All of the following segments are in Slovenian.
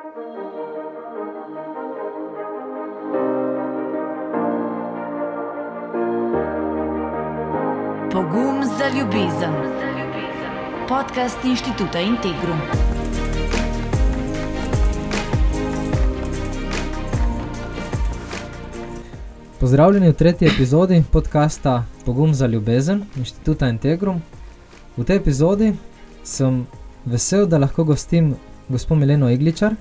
Pogum za ljubezen. Podcast inštituta Integrum. Pozdravljeni v tretji epizodi podcasta Pogum za ljubezen inštituta Integrum. V tej epizodi sem vesel, da lahko gostim gospod Mileno Igličar,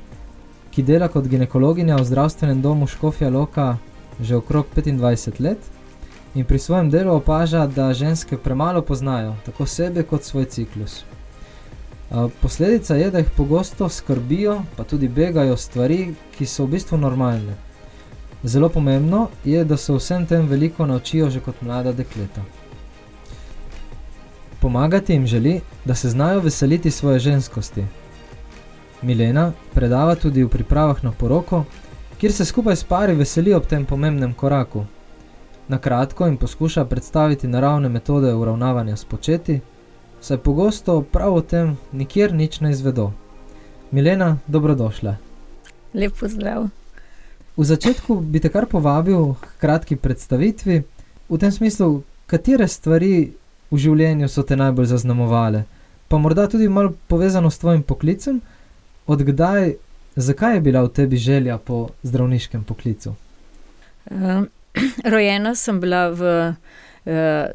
ki dela kot ginekologinja v zdravstvenem domu Škofja Loka že okrog 25 let in pri svojem delu opaža, da ženske premalo poznajo tako sebe kot svoj ciklus. Posledica je, da jih pogosto skrbijo, pa tudi begajo stvari, ki so v bistvu normalne. Zelo pomembno je, da se vsem tem veliko naučijo že kot mlada dekleta. Pomagati jim želi, da se znajo veseliti svoje ženskosti. Milena predava tudi v pripravah na poroko, kjer se skupaj s pari veseli ob tem pomembnem koraku. Na kratko jim poskuša predstaviti naravne metode uravnavanja s početi, saj pogosto prav o tem nikjer nič ne izvedo. Milena, dobrodošla. Lep pozdrav. V začetku bi te kar povabil k kratki predstavitvi, v tem smislu, katere stvari v življenju so te najbolj zaznamovale, pa morda tudi malo povezano s tvojim poklicem, odkdaj, zakaj je bila v tebi želja po zdravniškem poklicu? Uh, rojena sem bila v uh,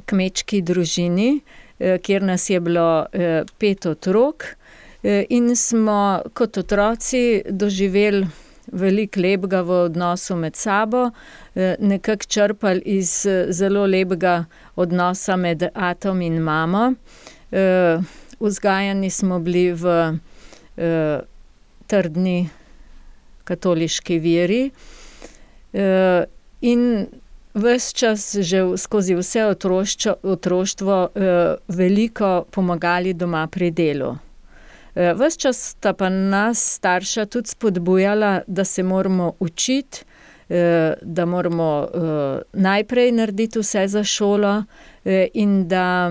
kmečki družini, uh, kjer nas je bilo uh, pet otrok, uh, in smo kot otroci doživeli veliko lepega v odnosu med sabo, nekako črpali iz zelo lepega odnosa med atom in mamo. Vzgajani smo bili v trdni katoliški veri. Uh, In ves čas, že skozi vse otroščo, otroštvo, eh, veliko pomagali doma pri delu. Eh, ves čas sta pa nas, starša, tudi spodbujala, da se moramo učiti, eh, da moramo najprej narediti vse za šolo, in da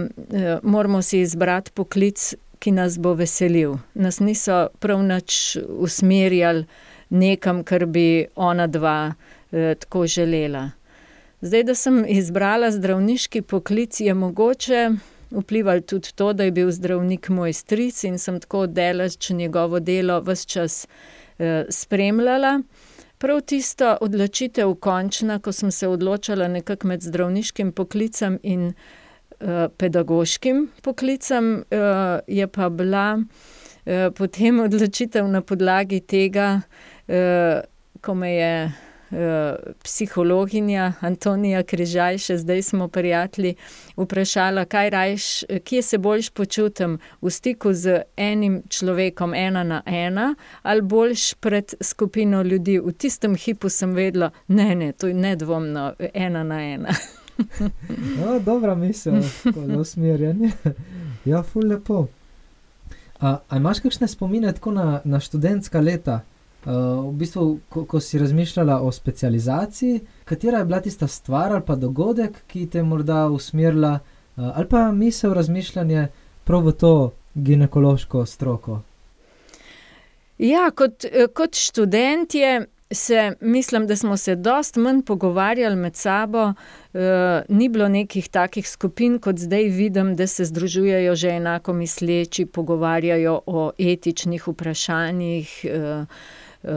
moramo si izbrati poklic, ki nas bo veselil. Nas niso prav nič usmerjali nekam, kar bi ona dva eh, tako želela. Zdaj, da sem izbrala zdravniški poklic, je mogoče vplivalo tudi to, da je bil zdravnik moj stric in sem tako delač njegovo delo vse čas eh, spremljala. Prav tisto odločitev, končna, ko sem se odločila nekako med zdravniškim poklicem in eh, pedagoškim poklicem, eh, je pa bila eh, potem odločitev na podlagi tega, eh, ko me je psihologinja Antonija Križaj, še zdaj smo prijatelji, vprašala, kaj rajš, kje se boljš počutim v stiku z enim človekom, ena na ena, ali boljš pred skupino ljudi. V tistem hipu sem vedela, ne, ne, to je nedvomno ena na ena. no, dobra misel, zelo usmerjen. ja, ful lepo. A, a imaš kakšne spomine tako na, na študentska leta? Uh, v bistvu, ko, ko si razmišljala o specializaciji, katera je bila tista stvar ali pa dogodek, ki te je morda usmerila, uh, ali pa misel razmišljanje prav v to ginekološko stroko? Ja, kot, kot študentje. Se, mislim, da smo se dosti manj pogovarjali med sabo, uh, ni bilo nekih takih skupin, kot zdaj vidim, da se združujejo že enako misleči, pogovarjajo o etičnih vprašanjih. Uh, uh,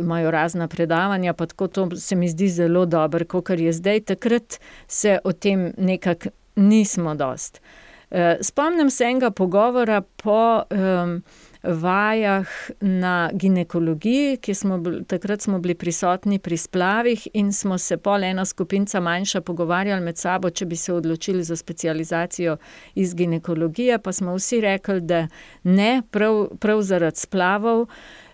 imajo razna predavanja, pa tako to se mi zdi zelo dobro, kot je zdaj. Takrat se o tem nekako nismo dost. Uh, spomnim se enega pogovora po. Um, Vajah na ginekologiji, ki smo bili, takrat smo bili prisotni pri splavih, in smo se pol ena skupinca manjša pogovarjali med sabo, če bi se odločili za specializacijo iz ginekologije, pa smo vsi rekli, da ne, prav, prav zaradi splavov.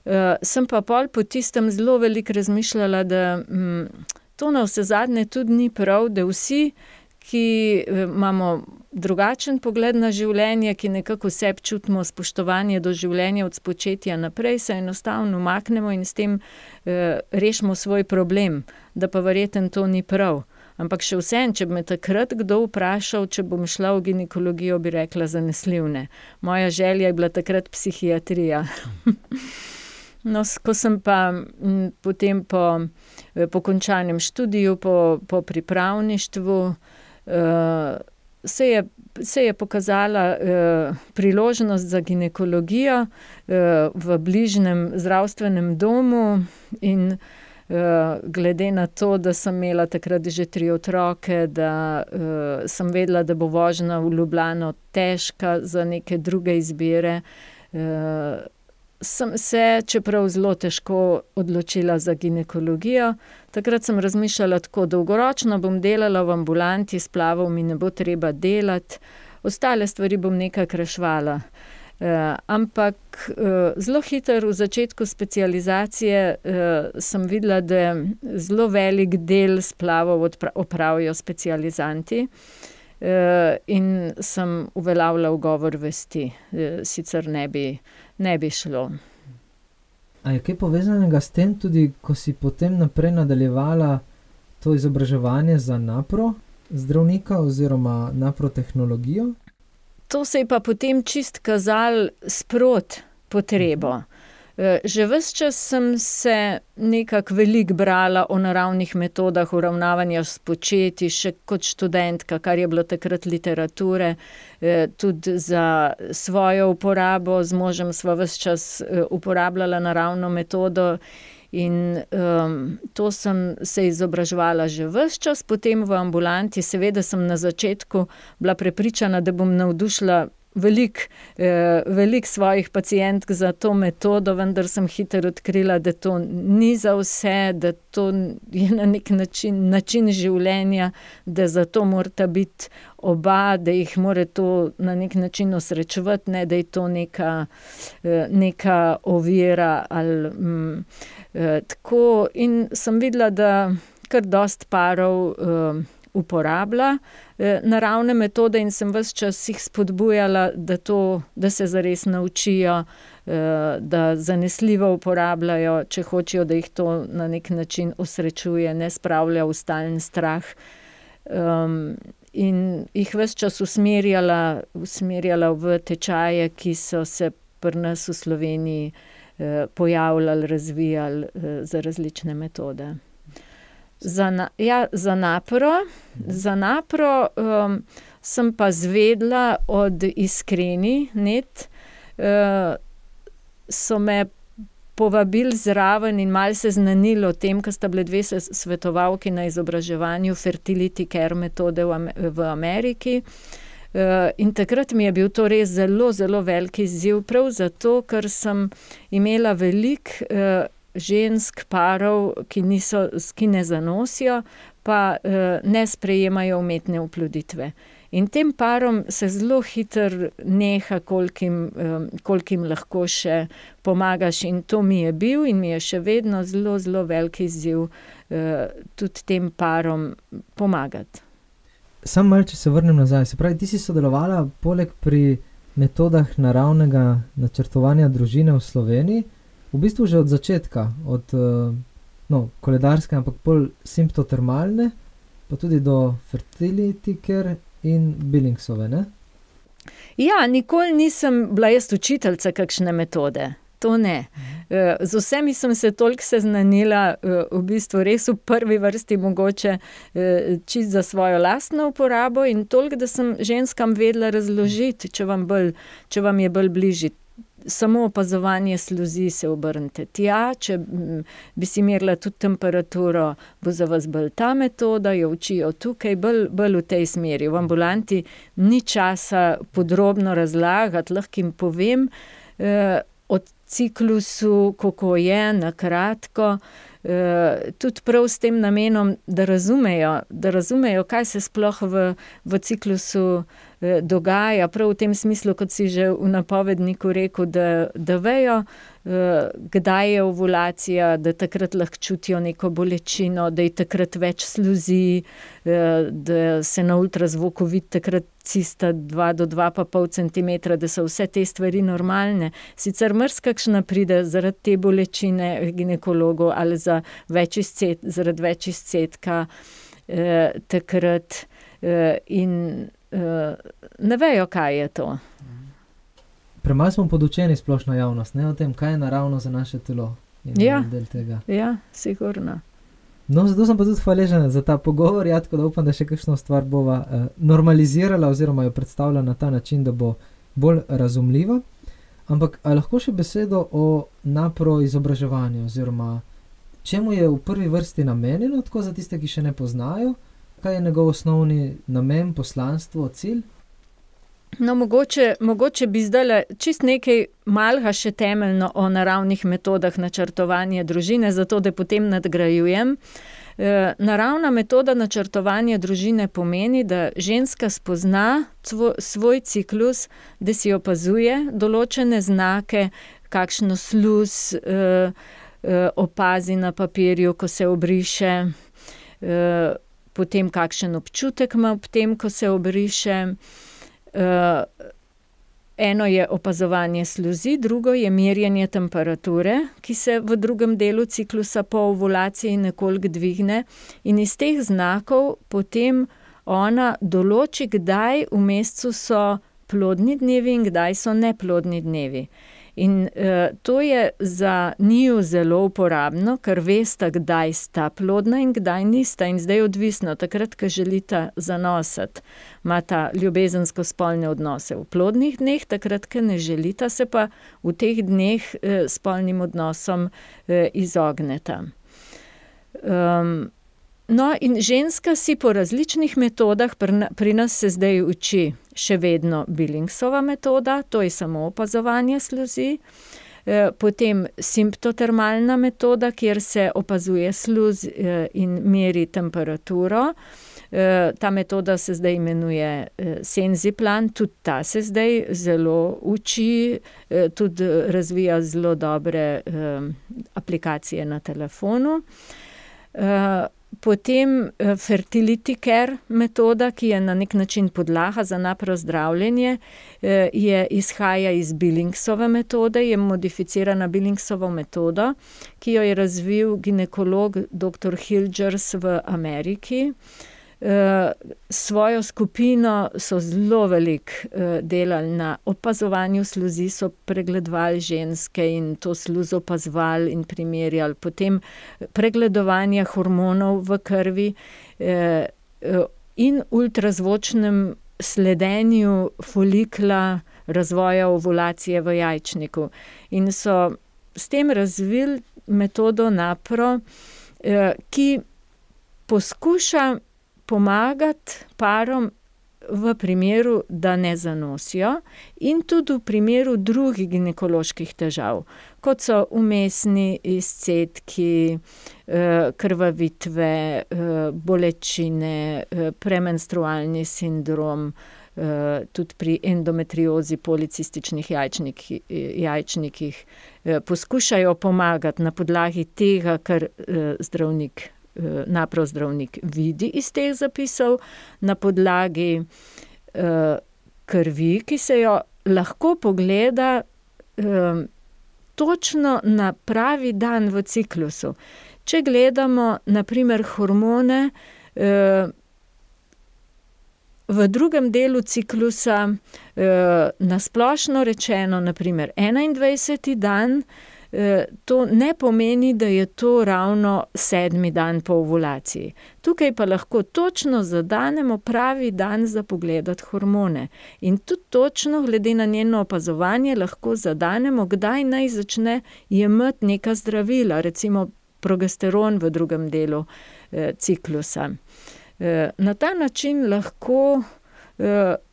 Uh, sem pa pol po tistem zelo veliko razmišljala, da um, to na vse zadnje tudi ni prav, da vsi, ki uh, imamo drugačen pogled na življenje, ki nekako vse čutimo spoštovanje do življenja od spočetja naprej, se enostavno umaknemo in s tem uh, rešimo svoj problem, da pa verjeten to ni prav. Ampak še vsem, če bi me takrat kdo vprašal, če bom šla v ginekologijo, bi rekla zanesljivne. Moja želja je bila takrat psihiatrija. No, ko sem pa potem po, po končanem študiju, po, po pripravništvu, se je, se je pokazala priložnost za ginekologijo v bližnjem zdravstvenem domu in glede na to, da sem imela takrat že tri otroke, da sem vedela, da bo vožnja v Ljubljano težka za neke druge izbire, sem se, čeprav zelo težko, odločila za ginekologijo. Takrat sem razmišljala tako: dolgoročno bom delala v ambulanti, splavov mi ne bo treba delati, ostale stvari bom nekako reševala. ampak, zelo hitro v začetku specializacije, sem videla, da zelo velik del splavov opravijo specializanti. in sem uveljavila ugovor vesti, sicer ne bi, ne bi šlo. A je kaj povezanega s tem tudi, ko si potem naprej nadaljevala to izobraževanje za napro zdravnika oziroma napro tehnologijo? To se je pa potem čisto kazalo sproti potrebo. Že ves čas sem se nekako veliko brala o naravnih metodah uravnavanja spočetij, še kot študentka, kar je bilo takrat literature, tudi za svojo uporabo, z možem sva ves čas, uporabljala naravno metodo in, to sem se izobraževala že ves čas, potem v ambulanti, seveda sem na začetku bila prepričana, da bom navdušila veliko, veliko svojih pacientk za to metodo, vendar sem hitro odkrila, da to ni za vse, da to je na neki način način življenja, da zato morata biti oba, da jih mora to na neki način osrečevati, ne da je to neka, neka ovira ali, tako, in sem videla, da kar dosti parov, uporablja, naravne metode, in sem ves čas jih spodbujala, da to, da se zares naučijo, da zanesljivo uporabljajo, če hočejo, da jih to na neki način osrečuje, ne spravlja v stalen strah. in jih ves čas usmerjala, usmerjala v tečaje, ki so se pri nas v Sloveniji, pojavljali, razvijali, za različne metode. Za ja, za napro, za napro, sem pa izvedela od Iskreni net, so me povabili zraven in malo seznanili o tem, ke sta bili dve svetovalki na izobraževanju fertility care metode v v Ameriki. in takrat mi je bil to res zelo, zelo velik izziv, prav zato, ker sem imela veliko, žensk, parov, ki niso, ki ne zanosijo, pa, ne sprejemajo umetne oploditve. In tem parom se zelo hitro neha, koliko jim, koliko jim lahko še pomagaš, in to mi je bil in mi je še vedno zelo, zelo velik izziv, tudi tem parom pomagati. Samo malo, če se vrnem nazaj, se pravi, ti si sodelovala poleg pri metodah naravnega načrtovanja družine v Sloveniji v bistvu že od začetka, od, no, koledarske, ampak pol Simptotermalne pa tudi do fertility care in Billingsove, ne? Ja, nikoli nisem bila jaz učiteljica kakšne metode. To ne. z vsemi sem se toliko seznanila, v bistvu res v prvi vrsti mogoče, čisto za svojo lastno uporabo in toliko, da sem ženskam vedela razložiti, če vam bolj, če vam je bolj bližje. Samo opazovanje sluzi se obrnite tja, če, bi si merila tudi temperaturo, bo za vas bolj ta metoda, jo učijo tukaj, bolj, bolj v tej smeri, v ambulanti ni časa podrobno razlagati, lahko jim povem, o ciklusu, kako je, na kratko, tudi prav s tem namenom, da razumejo, da razumejo, kaj se sploh v, v ciklusu, dogaja, prav v tem smislu, kot si že v napovedniku rekel, da, da vejo, kdaj je ovulacija, da takrat lahko čutijo neko bolečino, da je takrat več sluzi, da se na ultrazvoku vidi takrat cista dva do dva pa pol centimetra, da so vse te stvari normalne. Sicer marsikakšna pride zaradi te bolečine ginekologu ali za več zaradi več izcedka, takrat, in, ne vejo, kaj je to. premalo smo podučeni splošno javnost ne, o tem, kaj je naravno za naše telo. Ja. del tega. Ja, sigurno. No, zato sem pa tudi hvaležen za ta pogovor, ja, tako da upam, da še kakšno stvar bova uh, normalizirala oziroma jo predstavila na ta način, da bo bolj razumljiva. Ampak lahko še besedo o napro izobraževanju oziroma čemu je v prvi vrsti namenjeno, tako za tiste, ki še ne poznajo, kaj je njegov osnovni namen, poslanstvo, cilj? No, mogoče, mogoče bi zdaj čist nekaj malega še temeljno o naravnih metodah načrtovanja družine, zato da potem nadgrajujem. E, naravna metoda načrtovanja družine pomeni, da ženska spozna cvo, svoj ciklus, da si opazuje določene znake, kakšno sluz e, e, opazi na papirju, ko se obriše, e, potem kakšen občutek ima ob tem, ko se obriše. Uh, eno je opazovanje sluzi, drugo je merjenje temperature, ki se v drugem delu ciklusa po ovulaciji nekoliko dvigne, in iz teh znakov potem ona določi, kdaj v mesecu so plodni dnevi in kdaj so neplodni dnevi. In uh, to je za njiju zelo uporabno, ker veste, kdaj sta plodna in kdaj nista. In zdaj je odvisno, takrat, ko želita zanositi, imata ljubezensko spolne odnose v plodnih dneh, takrat, ko ne želita, se pa v teh dneh uh, spolnim odnosom uh, izogneta. No, in ženska si po različnih metodah, pri nas se zdaj uči še vedno Billingsova metoda, to je samo opazovanje sluzi, potem simptotermalna metoda, kjer se opazuje sluz in meri temperaturo. Ta metoda se zdaj imenuje Senziplan, tudi ta se zdaj zelo uči, tudi razvija zelo dobre aplikacije na telefonu. Potem fertility care metoda, ki je na nek način podlaga za napro zdravljenje, je, izhaja iz Billingsove metode, je modificirana Billingsovo metodo, ki jo je razvil ginekolog dr. Hilgers v Ameriki. Svojo skupino so zelo veliko delali na opazovanju sluzi, so pregledovali ženske in to sluz opazovali in primerjali. Potem pregledovanje hormonov v krvi in ultrazvočnem sledenju folikla razvoja ovulacije v jajčniku. In so s tem razvili metodo napro, ki poskuša pomagati parom v primeru, da ne zanosijo, in tudi v primeru drugih ginekoloških težav, kot so vmesni izcedki, krvavitve, bolečine, premenstrualni sindrom, tudi pri endometriozi, policističnih jajčnikih, poskušajo pomagati na podlagi tega, kar zdravnik, napro zdravnik vidi iz teh zapisov, na podlagi krvi, ki se jo lahko pogleda točno na pravi dan v ciklusu. Če gledamo na primer hormone, v drugem delu ciklusa, na splošno rečeno, na primer enaindvajseti dan, to ne pomeni, da je to ravno sedmi dan po ovulaciji. Tukaj pa lahko točno zadenemo pravi dan za pogledati hormone. In tudi točno, glede na njeno opazovanje, lahko zadenemo, kdaj naj začne jemati neka zdravila, recimo progesteron v drugem delu, ciklusa. na ta način lahko,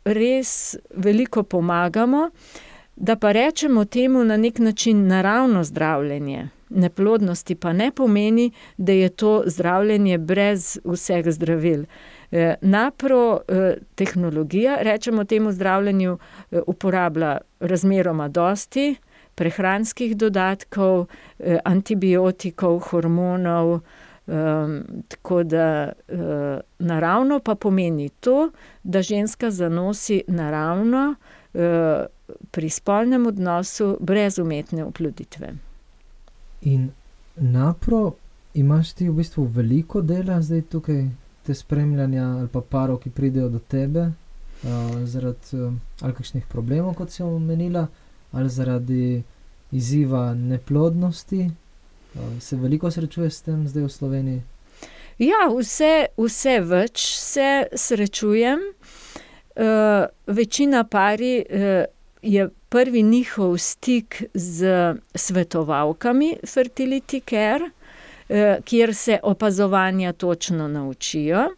res veliko pomagamo. Da pa rečemo temu na neki način naravno zdravljenje neplodnosti, pa ne pomeni, da je to zdravljenje brez vseh zdravil. napro, tehnologija, rečemo temu zdravljenju, uporablja razmeroma dosti prehranskih dodatkov, antibiotikov, hormonov, tako da, naravno pa pomeni to, da ženska zanosi naravno, pri spolnem odnosu brez umetne oploditve. In napro imaš ti v bistvu veliko dela zdaj tukaj, te spremljanja ali pa parov, ki pridejo do tebe, zaradi, ali kakšnih problemov, kot si omenila, ali zaradi izziva neplodnosti. Se veliko srečuje s tem zdaj v Sloveniji? Ja, vse, vse več se srečujem. Uh, večina pari uh, je prvi njihov stik z svetovalkami Fertility Care, uh, kjer se opazovanja točno naučijo.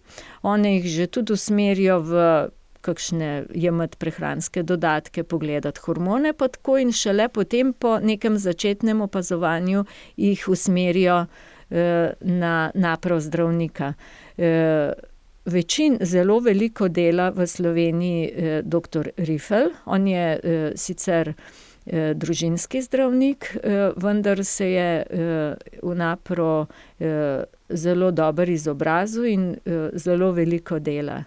One jih že tudi usmerijo v kakšne jemati prehranske dodatke, pogledati hormone, pa tako in šele potem po nekem začetnem opazovanju jih usmerijo eh, na naprav zdravnika. Večin, zelo veliko dela v Sloveniji eh, dr. Rifel, on je eh, sicer eh, družinski zdravnik, vendar se je v napro zelo dober izobrazil in zelo veliko dela.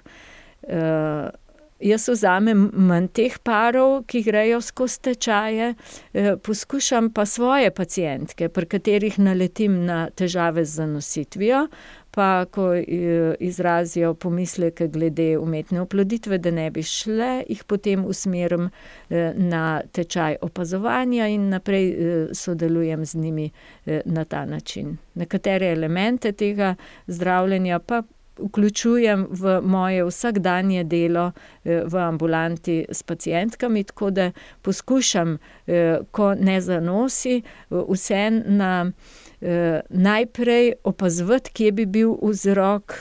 Jaz vzamem manj teh parov, ki grejo skozi tečaje, poskušam pa svoje pacijentke, pri katerih naletim na težave z zanositvijo, pa ko eh, izrazijo pomisleke glede umetne oploditve, da ne bi šle, jih potem usmerim eh, na tečaj opazovanja in naprej sodelujem z njimi na ta način. Nekatere elemente tega zdravljenja pa vključujem v moje vsakdanje delo eh, v ambulanti s pacijentkami, tako da poskušam, eh, ko ne zanosi, vse na eh, najprej opazovati, kje bi bil vzrok,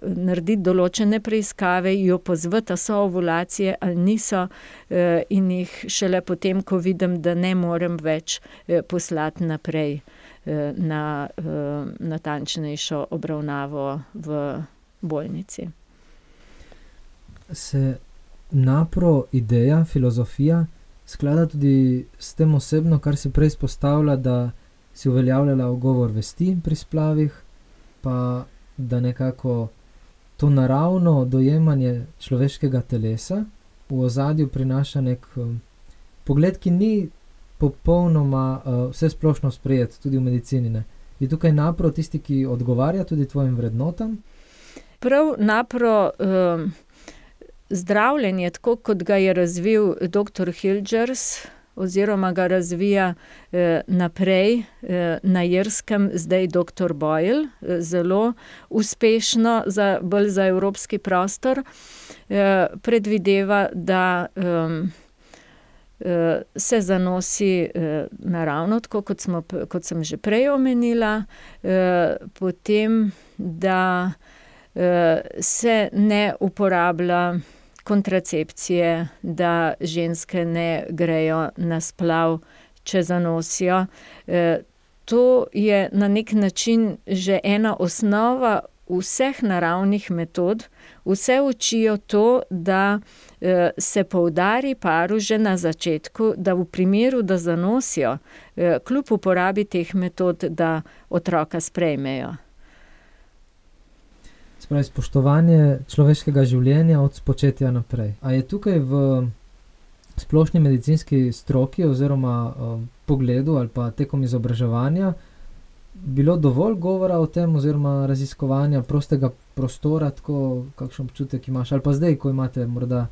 narediti določene preiskave, jo pozvati, so ovulacije ali niso, in jih šele potem, ko vidim, da ne morem več poslati naprej. Na natančnejšo obravnavo v bolnici. Se napro ideja, filozofija sklada tudi s tem osebno, kar si prej izpostavlja, da si uveljavljala ogovor vesti pri splavih, pa da nekako to naravno dojemanje človeškega telesa v ozadju prinaša nek um, pogled, ki ni popolnoma uh, vse splošno sprejet, tudi v medicini. Ne? Je tukaj napro tisti, ki odgovarja tudi tvojim vrednotam? Prav napro uh, zdravljenje, tako kot ga je razvil dr. Hilgers. Oziroma, ga razvija eh, naprej eh, na Jerskem, zdaj dr. Boyle, eh, zelo uspešno, za, bolj za evropski prostor, eh, predvideva, da eh, uh, se zanosi uh, naravno, tako kot, smo, kot sem že prej omenila, uh, potem, da uh, se ne uporablja kontracepcije, da ženske ne grejo na splav, če zanosijo. Uh, to je na nek način že ena osnova vseh naravnih metod, vse učijo to, da eh, se poudari paru že na začetku, da v primeru, da zanosijo, eh, kljub uporabi teh metod, da otroka sprejmejo. Spravi, spoštovanje človeškega življenja od spočetja naprej. A je tukaj v splošni medicinski stroki oziroma uh, pogledu ali pa tekom izobraževanja bilo dovolj govora o tem, oziroma raziskovanja prostega prostora, tako kakšen občutek imaš, ali pa zdaj, ko imate morda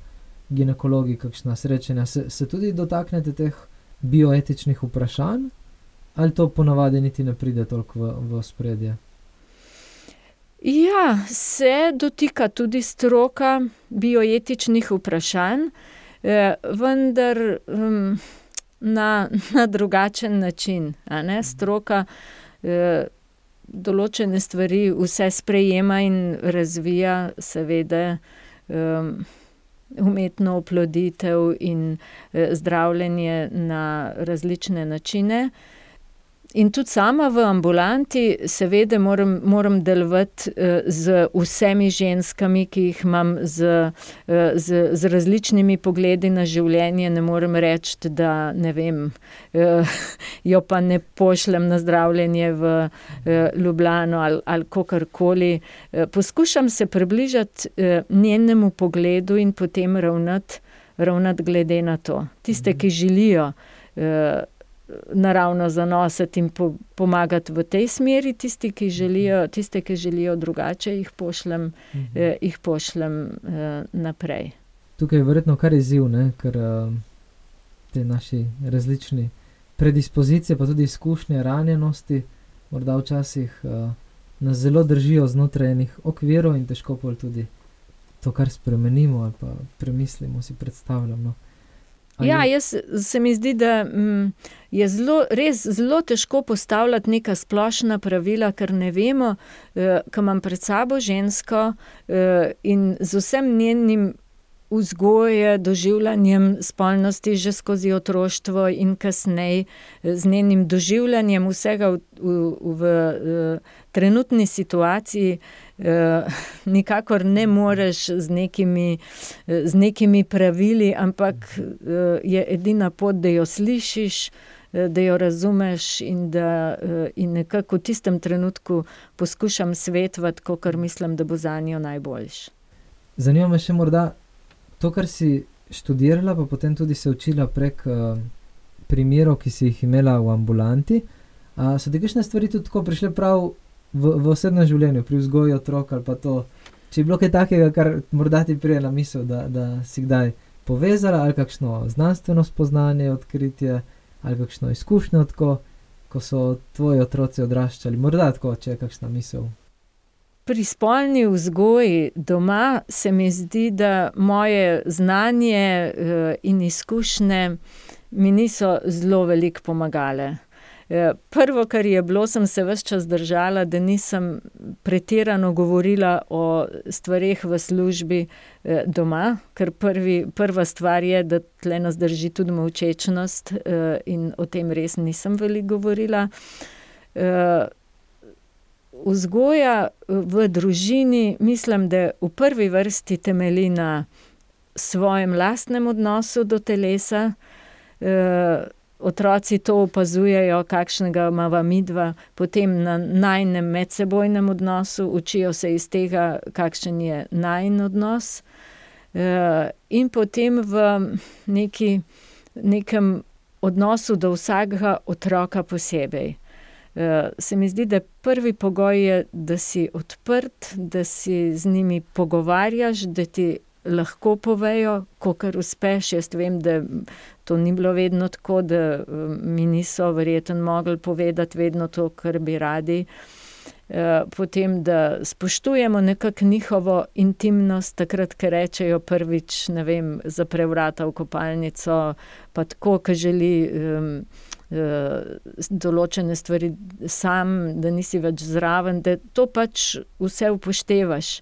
ginekologi, kakšna srečanja, se, se tudi dotaknete teh bioetičnih vprašanj, ali to ponavadi niti ne pride toliko v, v spredje. Ja, se dotika tudi stroka bioetičnih vprašanj, eh, vendar um, na, na drugačen način. Stroka Eh, določene stvari vse sprejema in razvija, seveda, umetno oploditev in eh, zdravljenje na različne načine. In tudi sama v ambulanti, seveda, moram, moram delovati uh, z vsemi ženskami, ki jih imam, z, uh, z, z različnimi pogledi na življenje. Ne morem reči, da ne vem, uh, jo pa ne pošljem na zdravljenje v Ljubljano ali, ali kakorkoli. Poskušam se približati njenemu pogledu in potem ravnati, ravnati glede na to. Tiste, ki želijo. Uh, naravno zanositi in po, pomagati v tej smeri, tisti, ki želijo, tiste, ki želijo drugače, jih pošljem, mhm. eh, jih pošljem eh, naprej. Tukaj je verjetno kar izziv, ne? ker eh, te naše različne predispozicije, pa tudi izkušnje ranjenosti, morda včasih uh, nas zelo držijo znotraj enih okvirov in težko pol tudi to, kar spremenimo ali pa premislimo, si predstavljamo. No. Ja, jaz se mi zdi, da mm, je zelo, res zelo težko postavljati neka splošna pravila, ker ne vemo, eh, ko imam pred sabo žensko eh, in z vsem njenim vzgoje, doživljanjem spolnosti že skozi otroštvo in kasneje z njenim doživljanjem vsega v, v, v, v trenutni situaciji, eh, nikakor ne moreš z nekimi, z nekimi pravili, ampak eh, je edina pot, da jo slišiš. Da jo razumeš, in da in nekako v tistem trenutku poskušam svetovati, kar mislim, da bo za njo najboljši. Zanima me še morda, to, kar si študirala, pa potem tudi se učila prek uh, primerov, ki si jih imela v ambulanti. Uh, so ti kakšne stvari tudi prišle prav v, v osebnem življenju, pri vzgoju otrok ali pa to? Če je bilo kaj takega, kar morda ti prije na misel, da, da si kdaj povezala ali kakšno znanstveno spoznanje, odkritje ali kakšno izkušnjo, tako, ko so tvoji otroci odraščali, morda tako, če je kakšna misel pri spolni vzgoji doma se mi zdi, da moje znanje uh, in izkušnje mi niso zelo veliko pomagale. Eh, prvo, kar je bilo, sem se vse čas držala, da nisem pretirano govorila o stvarih v službi eh, doma, ker prvi, prva stvar je, da tle nas drži tudi molčečnost in o tem res nisem veliko govorila vzgoja v družini, mislim, da v prvi vrsti temelji na svojem lastnem odnosu do telesa. Otroci to opazujejo, kakšnega imamo midva, potem na najnem medsebojnem odnosu, učijo se iz tega, kakšen je najn odnos, e, in potem v neki, nekem odnosu do vsakega otroka posebej. Uh, se mi zdi, da prvi pogoj je, da si odprt, da si z njimi pogovarjaš, da ti lahko povejo, ko kar uspeš. Jaz vem, da to ni bilo vedno tako, da uh, mi niso verjetno mogli povedati vedno to, kar bi radi. Uh, potem, da spoštujemo nekako njihovo intimnost, takrat, ko rečejo prvič, ne vem, zapre vrata v kopalnico, pa tako, ki želi. Um, uh, določene stvari sam, da nisi več zraven, da to pač vse upoštevaš.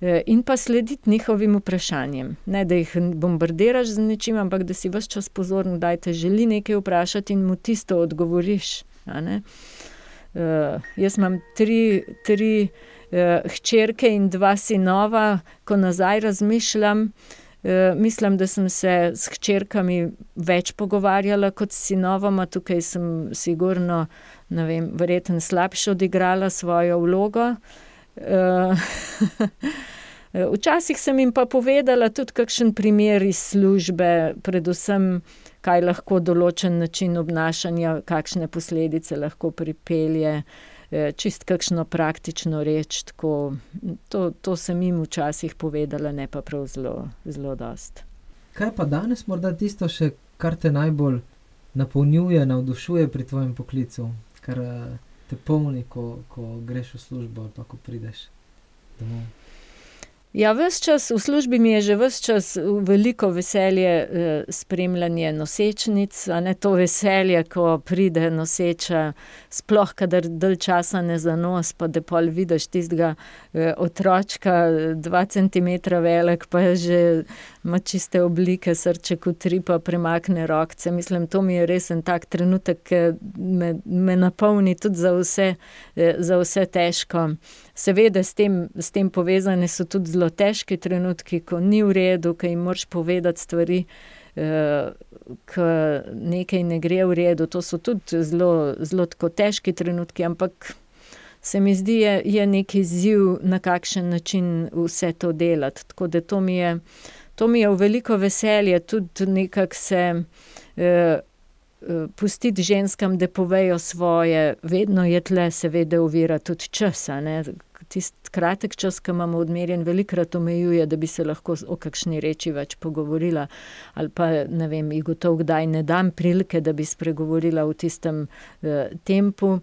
Uh, in pa slediti njihovim vprašanjem. Ne, da jih bombardiraš z nečim, ampak da si vse čas pozoren, da te želi nekaj vprašati in mu tisto odgovoriš. Uh, jaz imam tri, tri uh, hčerke in dva sinova, ko nazaj razmišljam. Uh, Eh, mislim, da sem se s hčerkami več pogovarjala kot s sinovoma, tukaj sem sigurno, ne vem, verjetno slabše odigrala svojo vlogo. Eh, včasih sem jim pa povedala tudi kakšen primer iz službe, predvsem, kaj lahko določen način obnašanja, kakšne posledice lahko pripelje. Eh, čist kakšno praktično reč. Tako, to, to sem jim včasih povedala, ne pa prav zelo, zelo dost. Kaj pa danes, morda tisto, še, kar te najbolj napolnjuje, navdušuje pri tvojem poklicu, kar eh, te polni, ko, ko greš v službo ali pa ko prideš domov? Ja, vse čas v službi mi je že vse čas veliko veselje eh, spremljanje nosečnic, a ne to veselje, ko pride noseča, sploh kadar dalj časa ne zanos, pa da pol vidiš tistega eh, otročka, dva centimetra velik, pa je že ima čiste oblike, srček utripa, premakne rokce. Mislim, to mi je res en tak trenutek, ki me, me napolni tudi za vse, eh, za vse težko. Seveda, s tem, s tem povezane so tudi zelo težki trenutki, ko ni v redu, ko jim moraš povedati stvari, eh, ko nekaj ne gre v redu. To so tudi zelo, zelo težki trenutki, ampak se mi zdi, je, je neki ziv, na kakšen način vse to delati. Tako da to mi je, to mi je v veliko veselje, tudi nekako se. Eh, Pustiti ženskam, da povejo svoje, vedno je tle, seveda, uvira tudi čas, tisti kratek čas, ki imamo odmerjen, velikrat omejuje, da bi se lahko o kakšni reči več pogovorila. Ali pa ne vem, ji gotovo kdaj ne dam prilike, da bi spregovorila v tistem uh, tempu.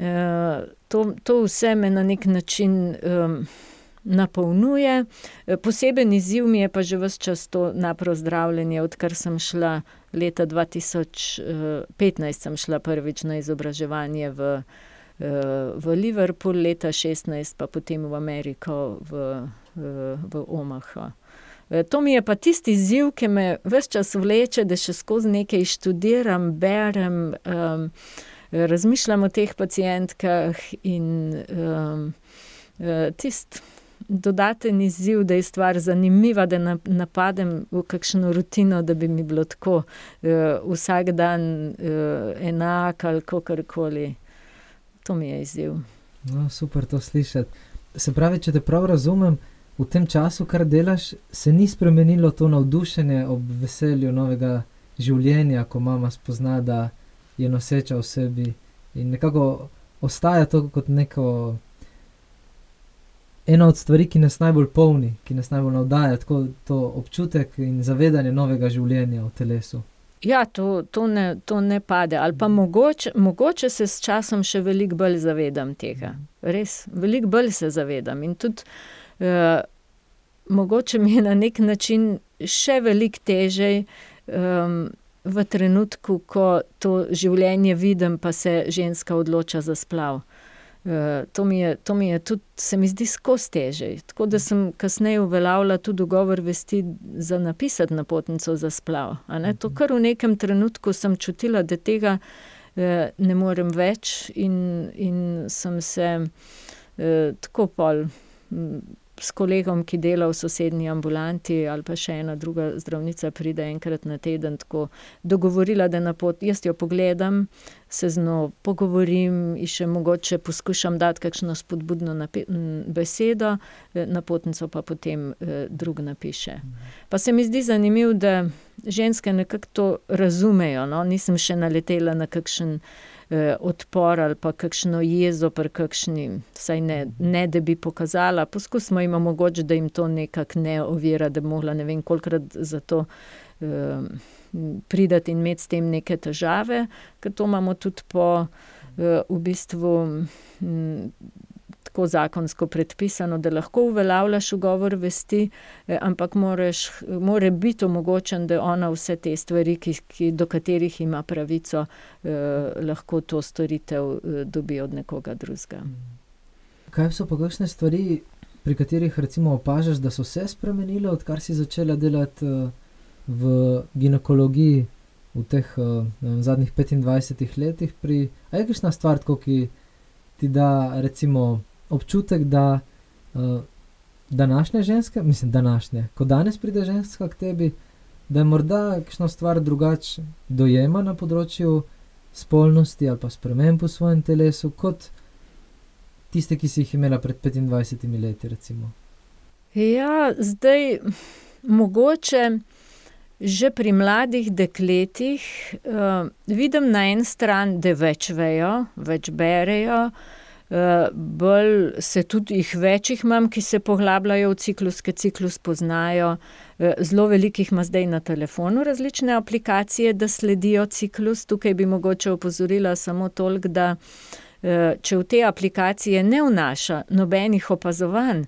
Uh, to, to vse me na nek način. Um, napolnjuje. Poseben izziv mi je pa že vse čas to napro zdravljenje, odkar sem šla leta 2015, e, sem šla prvič na izobraževanje v, e, v Liverpool, leta 2016 pa potem v Ameriko, v, v, Omaha. To mi je pa tisti izziv, ki me vse čas vleče, da še skozi nekaj študiram, berem, um, razmišljam o teh pacijentkah in um, tisti dodaten izziv, da je stvar zanimiva, da napadem v kakšno rutino, da bi mi bilo tako uh, vsak dan uh, enak ali kakorkoli. To mi je izziv. No, super to slišati. Se pravi, če te prav razumem, v tem času, kar delaš, se ni spremenilo to navdušenje ob veselju novega življenja, ko mama spozna, da je noseča v sebi in nekako ostaja to kot neko ena od stvari, ki nas najbolj polni, ki nas najbolj navdaja, tako to občutek in zavedanje novega življenja v telesu. Ja, to, to, ne, to ne pade. Ali pa mogoče, mogoče se s časom še veliko bolj zavedam tega. Res, veliko bolj se zavedam. In tudi uh, mogoče mi je na nek način še veliko težje um, v trenutku, ko to življenje vidim, pa se ženska odloča za splav. Eh, to, mi je, to mi je tudi, se mi zdi, skozi teže. Tako da sem kasneje uveljavila tudi dogovor vesti za napisati na potnico za splav. To, mhm. kar v nekem trenutku sem čutila, da tega eh, ne morem več, in, in sem se eh, tako pol s kolegom, ki dela v sosednji ambulanti, ali pa še ena druga zdravnica, pride enkrat na teden, tako dogovorila, da na pot, jaz jo pogledam, se z njo pogovorim in še mogoče poskušam dati kakšno spodbudno besedo, eh, na potnico pa potem eh, drug napiše. Pa se mi zdi zanimivo, da ženske nekako to razumejo. No? Nisem še naletela na kakšen eh, odpor ali pa kakšno jezo, pa kakšni, saj ne, ne da bi pokazala. Poskusimo jim omogočiti, da jim to nekako ne ovira, da bi mogla ne vem kolikrat za to. Eh, Pridati in imeti s tem neke težave, ker to imamo tudi po, eh, v bistvu, tako zakonsko predpisano, da lahko uveljavljaš ugovor vesti, eh, ampak moraš, mora biti omogočen, da ona vse te stvari, ki, ki, do katerih ima pravico, eh, lahko to storitev eh, dobi od nekoga drugega. Kaj so pa kakšne stvari, pri katerih opažaš, da so se spremenile, odkar si začela delati eh, v ginekologiji v teh vem, zadnjih 25 letih? Pri, a je kakšna stvar, tako, ki ti da recimo občutek, da uh, današnje ženske, mislim, današnje, ko danes pride ženska k tebi, da je morda kakšno stvar drugače dojema na področju spolnosti ali pa sprememb v svojem telesu, kot tiste, ki si jih imela pred 25 leti. Recimo. Ja, zdaj mogoče. Že pri mladih dekletih uh, vidim na eni strani, da več vejo, več berejo, uh, Eh, bolj se tudi jih večjih imam, ki se poglabljajo v ciklus, ki ciklus poznajo. Eh, zelo velikih ima zdaj na telefonu različne aplikacije, da sledijo ciklus. Tukaj bi mogoče opozorila samo toliko, da eh, če v te aplikacije ne vnaša nobenih opazovanj,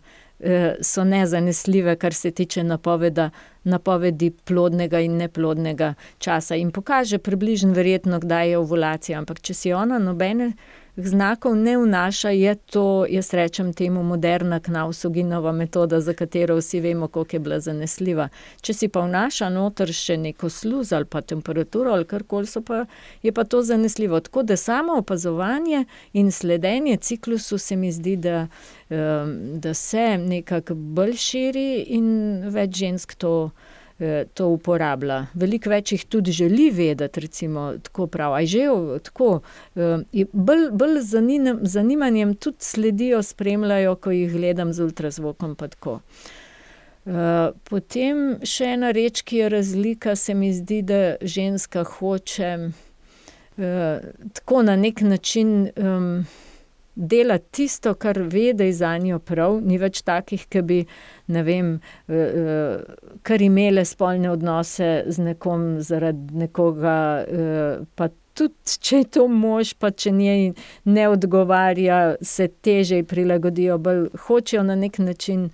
so nezanesljive, kar se tiče napoveda, napovedi plodnega in neplodnega časa in pokaže približno verjetno, kdaj je ovulacija. Ampak če si ona nobene znakov ne vnaša, je to, jaz rečem, temu moderna knausoginova metoda, za katero vsi vemo, koliko je bila zanesljiva. Če si pa vnaša noter še neko sluz ali pa temperaturo ali karkoli, pa, je pa to zanesljivo. Tako da samo opazovanje in sledenje ciklusu se mi zdi, da, da se nekako bolj širi in več žensk to. Eh, to uporablja. Veliko več jih tudi želi vedeti, recimo, tako prav. Aj že tako, eh, bolj, bolj zanim, zanimanjem tudi sledijo, spremljajo, ko jih gledam z ultrazvokom. Uh, potem še ena reč, ki je razlika, se mi zdi, da ženska hoče tako na nek način um, dela tisto, kar ve, da je za njo prav, ni več takih, ki bi, ne vem, kar imele spolne odnose z nekom zaradi nekoga, pa tudi, če je to mož, pa če njej ne odgovarja, se težje prilagodijo, bolj hočejo na neki način,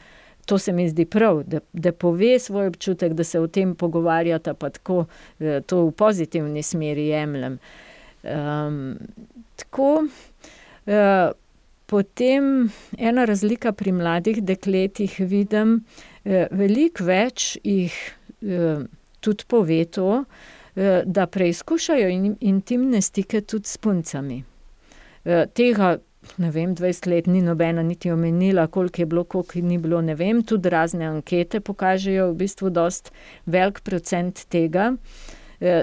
to se mi zdi prav, da, da pove svoj občutek, da se o tem pogovarjata, pa tako, to v pozitivni smeri jemljem. tako, potem ena razlika pri mladih dekletih vidim, veliko več jih, tudi pove to, da preizkušajo intimne stike tudi s puncami. tega, ne vem, dvajset let ni nobena niti omenila, koliko je bilo, koliko ni bilo, ne vem, tudi razne ankete pokažejo v bistvu dosti velik procent tega.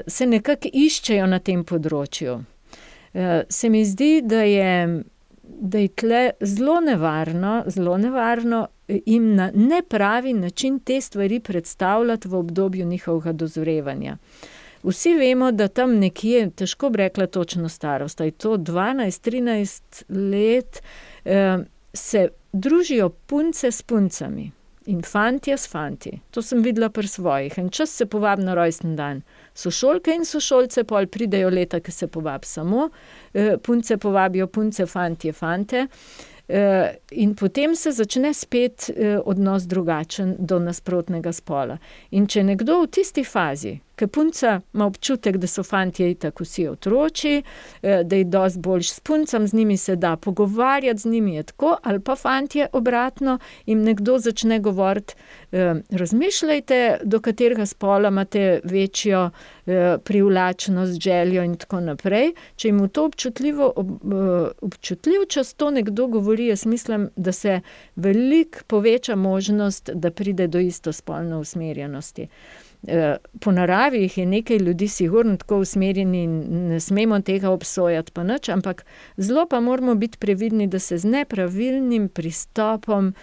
se nekako iščejo na tem področju. Se mi zdi, da je, da je tule zelo nevarno, zelo nevarno jim na nepravi način te stvari predstavljati v obdobju njihovega dozorevanja. Vsi vemo, da tam nekje, težko bi rekla točno starost, a je to dvanajst, trinajst let, se družijo punce s puncami in fantje s fanti. To sem videla pri svojih, en čas se povabi na rojstni dan sošolke in sošolce, pol pridejo leta, ke se povabi samo, punce povabijo punce, fantje fante. in potem se začne spet, odnos drugačen do nasprotnega spola. In če nekdo v tisti fazi, ke punca ima občutek, da so fantje itak vsi otročji, da je dosti boljše s puncami, z njimi se da pogovarjati, z njimi je tako, ali pa fantje obratno, jim nekdo začne govoriti, razmišljajte, do katerega spola imate večjo, privlačnost, željo in tako naprej. Če jim to občutljivo občutljiv čas to nekdo govori, jaz mislim, da se veliko poveča možnost, da pride do istospolne usmerjenosti. Po naravi jih je nekaj ljudi sigurno tako usmerjenih in ne smemo tega obsojati pa nič, ampak zelo pa moramo biti previdni, da se z nepravilnim pristopom,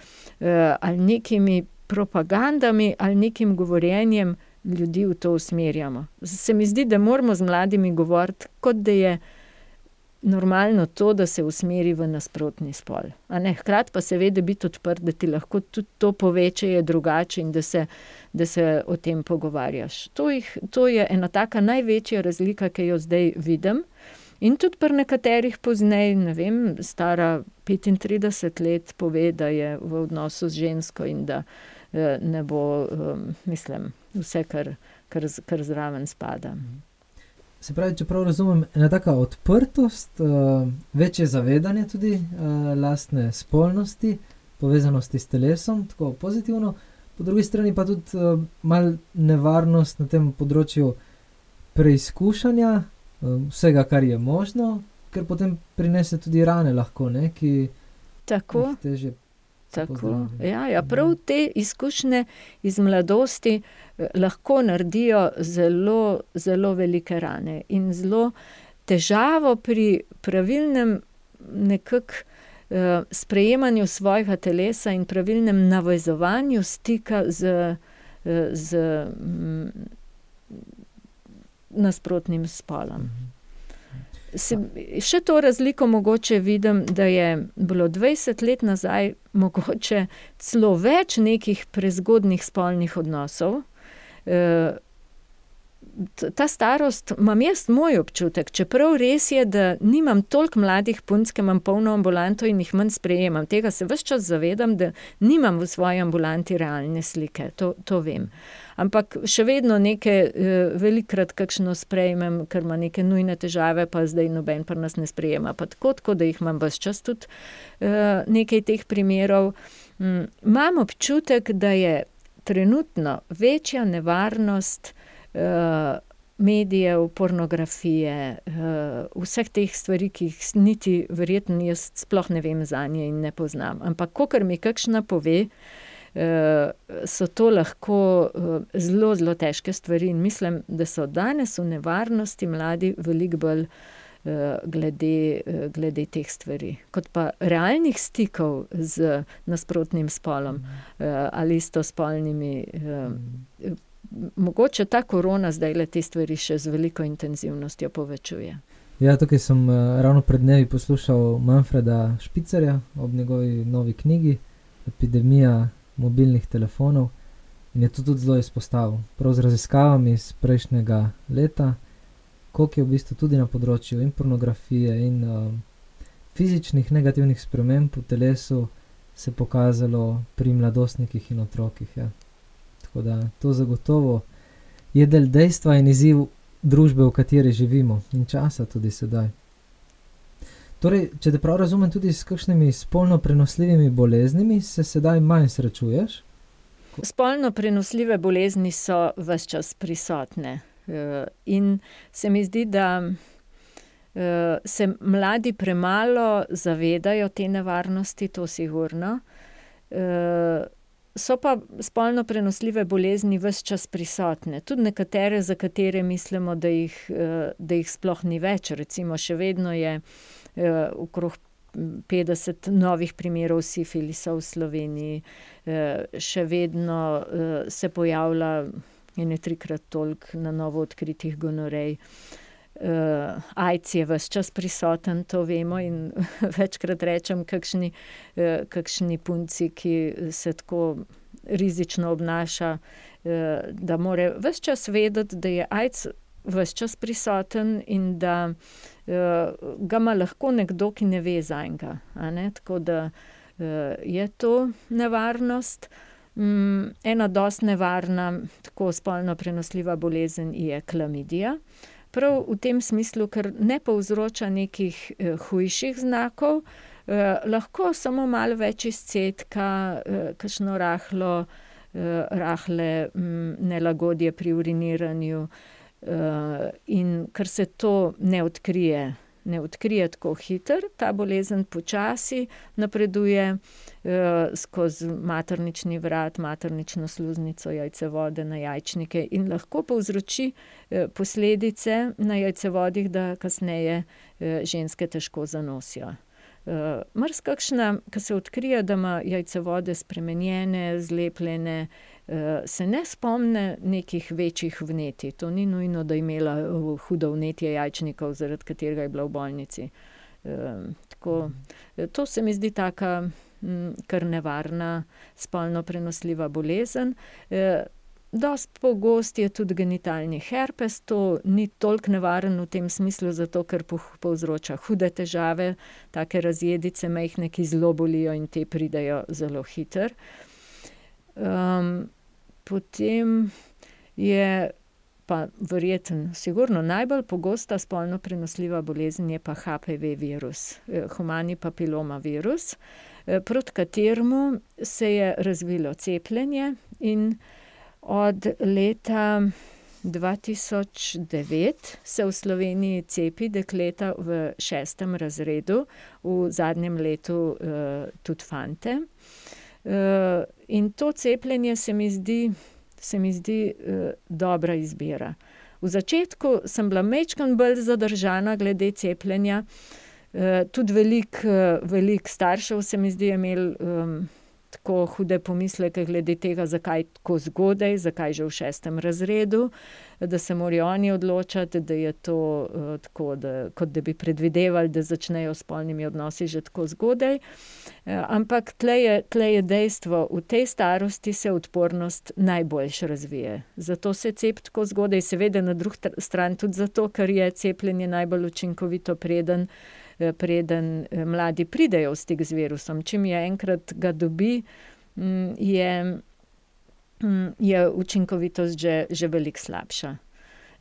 ali nekimi propagandami ali nekim govorjenjem ljudi v to usmerjamo. Se mi zdi, da moramo z mladimi govoriti, kot da je normalno to, da se usmeri v nasprotni spol, a ne, hkrati pa seveda biti odprt, da ti lahko tudi to pove, če je drugače, in da se, da se o tem pogovarjaš. To jih, to je ena taka največja razlika, ke jo zdaj vidim. In tudi pri nekaterih pozneje, ne vem, stara petintrideset let, pove, da je v odnosu z žensko in da, ne bo, mislim, vse, kar, kar kar zraven spada. Se pravi, če prav razumem, ena taka odprtost, večje zavedanje tudi, lastne spolnosti, povezanosti s telesom, tako pozitivno, po drugi strani pa tudi, malo nevarnost na tem področju preizkušanja, vsega, kar je možno, ker potem prinese tudi rane lahko, ne, ki Tako. jih težje Tako, ja, ja, prav te izkušnje iz mladosti, lahko naredijo zelo, zelo velike rane in zelo težavo pri pravilnem nekako, sprejemanju svojega telesa in pravilnem navezovanju stika z, z, nasprotnim spolom. Še to razliko mogoče vidim, da je bilo dvajset let nazaj mogoče celo več nekih prezgodnjih spolnih odnosov. ta starost, imam jaz moj občutek, čeprav res je, da nimam toliko mladih punc, ke imam polno ambulanto in jih manj sprejemam, tega se ves čas zavedam, da nimam v svoji ambulanti realne slike, to, to vem. Ampak še vedno neke, velikokrat kakšno sprejmem, ker ima neke nujne težave, pa zdaj noben pri nas ne sprejema pa tako, tako da jih imam ves čas tudi, nekaj teh primerov. imam občutek, da je trenutno večja nevarnost, medijev, pornografije, vseh teh stvari, ki jih niti verjetno jaz sploh ne vem zanje in ne poznam, ampak kakor mi kakšna pove, so to lahko, zelo, zelo težke stvari in mislim, da so danes v nevarnosti mladi veliko bolj, glede, glede teh stvari. Kot pa realnih stikov z nasprotnim spolom, ali istospolnimi, Mogoče ta korona zdajle te stvari še z veliko intenzivnostjo povečuje. Ja, tukaj sem ravno pred dnevi poslušal Manfreda Špicerja ob njegovi novi knjigi Epidemija mobilnih telefonov in je to tudi zelo izpostavil. Prav z raziskavami iz prejšnjega leta, koliko je v bistvu tudi na področju in pornografije in uh, fizičnih negativnih sprememb v telesu se pokazalo pri mladostnikih in otrokih. Ja. Tako da to zagotovo je del dejstva in izziv družbe, v kateri živimo in časa tudi sedaj. Torej, če te prav razumem, tudi s kakšnimi spolno prenosljivimi boleznimi se sedaj manj srečuješ? Spolno prenosljive bolezni so vse čas prisotne. Eh, in se mi zdi, da eh, se mladi premalo zavedajo te nevarnosti, to sigurno. Eh, so pa spolno prenosljive bolezni vse čas prisotne, tudi nekatere, za katere mislimo, da jih, da jih sploh ni več. Recimo, še vedno je okrog 50 novih primerov sifilisa v Sloveniji, še vedno se pojavlja ene trikrat toliko na novo odkritih gonorej. Uh, AIDS je vse čas prisoten, to vemo, in večkrat rečem, kakšni, uh, kakšni punci, ki se tako rizično obnaša, uh, da mora vse čas vedeti, da je AIDS vse čas prisoten in da uh, ga ima lahko nekdo, ki ne ve za enega. Tako da uh, je to nevarnost. Mm, ena dosti nevarna, tako spolno prenosljiva bolezen je klamidija. Prav v tem smislu, ker ne povzroča nekih eh, hujših znakov, eh, lahko samo malo več izcetka, eh, kakšno rahlo, eh, rahle mm, nelagodje pri uriniranju. Eh, in ker se to ne odkrije ne odkrije tako hitro, ta bolezen počasi napreduje eh, skozi maternični vrat, maternično sluznico, jajce vode na jajčnike in lahko povzroči eh, posledice na jajcevodih, da kasneje ženske težko zanosijo. Mrzkakšna, ki se odkrije, da ima jajce vode spremenjene, zlepljene, se ne spomne nekih večjih vnetij. To ni nujno, da je imela uh, hudo vnetje jajčnikov, zaradi katerega je bila v bolnici. Uh, tako, to se mi zdi taka m, kar nevarna, spolno prenosljiva bolezen. Uh, Dost pogost je tudi genitalni herpes, to ni toliko nevaren v tem smislu, zato ker povzroča hude težave, take razjedice, majhne, ki zelo bolijo in te pridejo zelo hitro. Potem je pa verjetno, sigurno najbolj pogosta spolno prenosljiva bolezen je pa HPV virus, eh, humani papiloma virus, eh, proti kateremu se je razvilo cepljenje in od leta 2009 se v Sloveniji cepi dekleta v šestem razredu, v zadnjem letu uh, tudi fante. Uh, in to cepljenje se mi zdi, se mi zdi uh, dobra izbira. V začetku sem bila mečkan bolj zadržana glede cepljenja, uh, tudi veliko velik staršev se mi zdi imel. Um, tako hude pomisleke glede tega, zakaj tako zgodaj, zakaj že v šestem razredu, da se morajo oni odločati, da je to uh, tako, da, kot da bi predvidevali, da začnejo s polnimi odnosi že tako zgodaj. Uh, ampak tle je, tle je dejstvo, v tej starosti se odpornost najboljš razvije. Zato se cep tako zgodaj, seveda na drugi strani tudi zato, ker je cepljenje najbolj učinkovito preden. Eh, preden eh, mladi pridejo v stik z virusom. Čim je enkrat ga dobi, mm, je, mm, je učinkovitost že, že veliko slabša.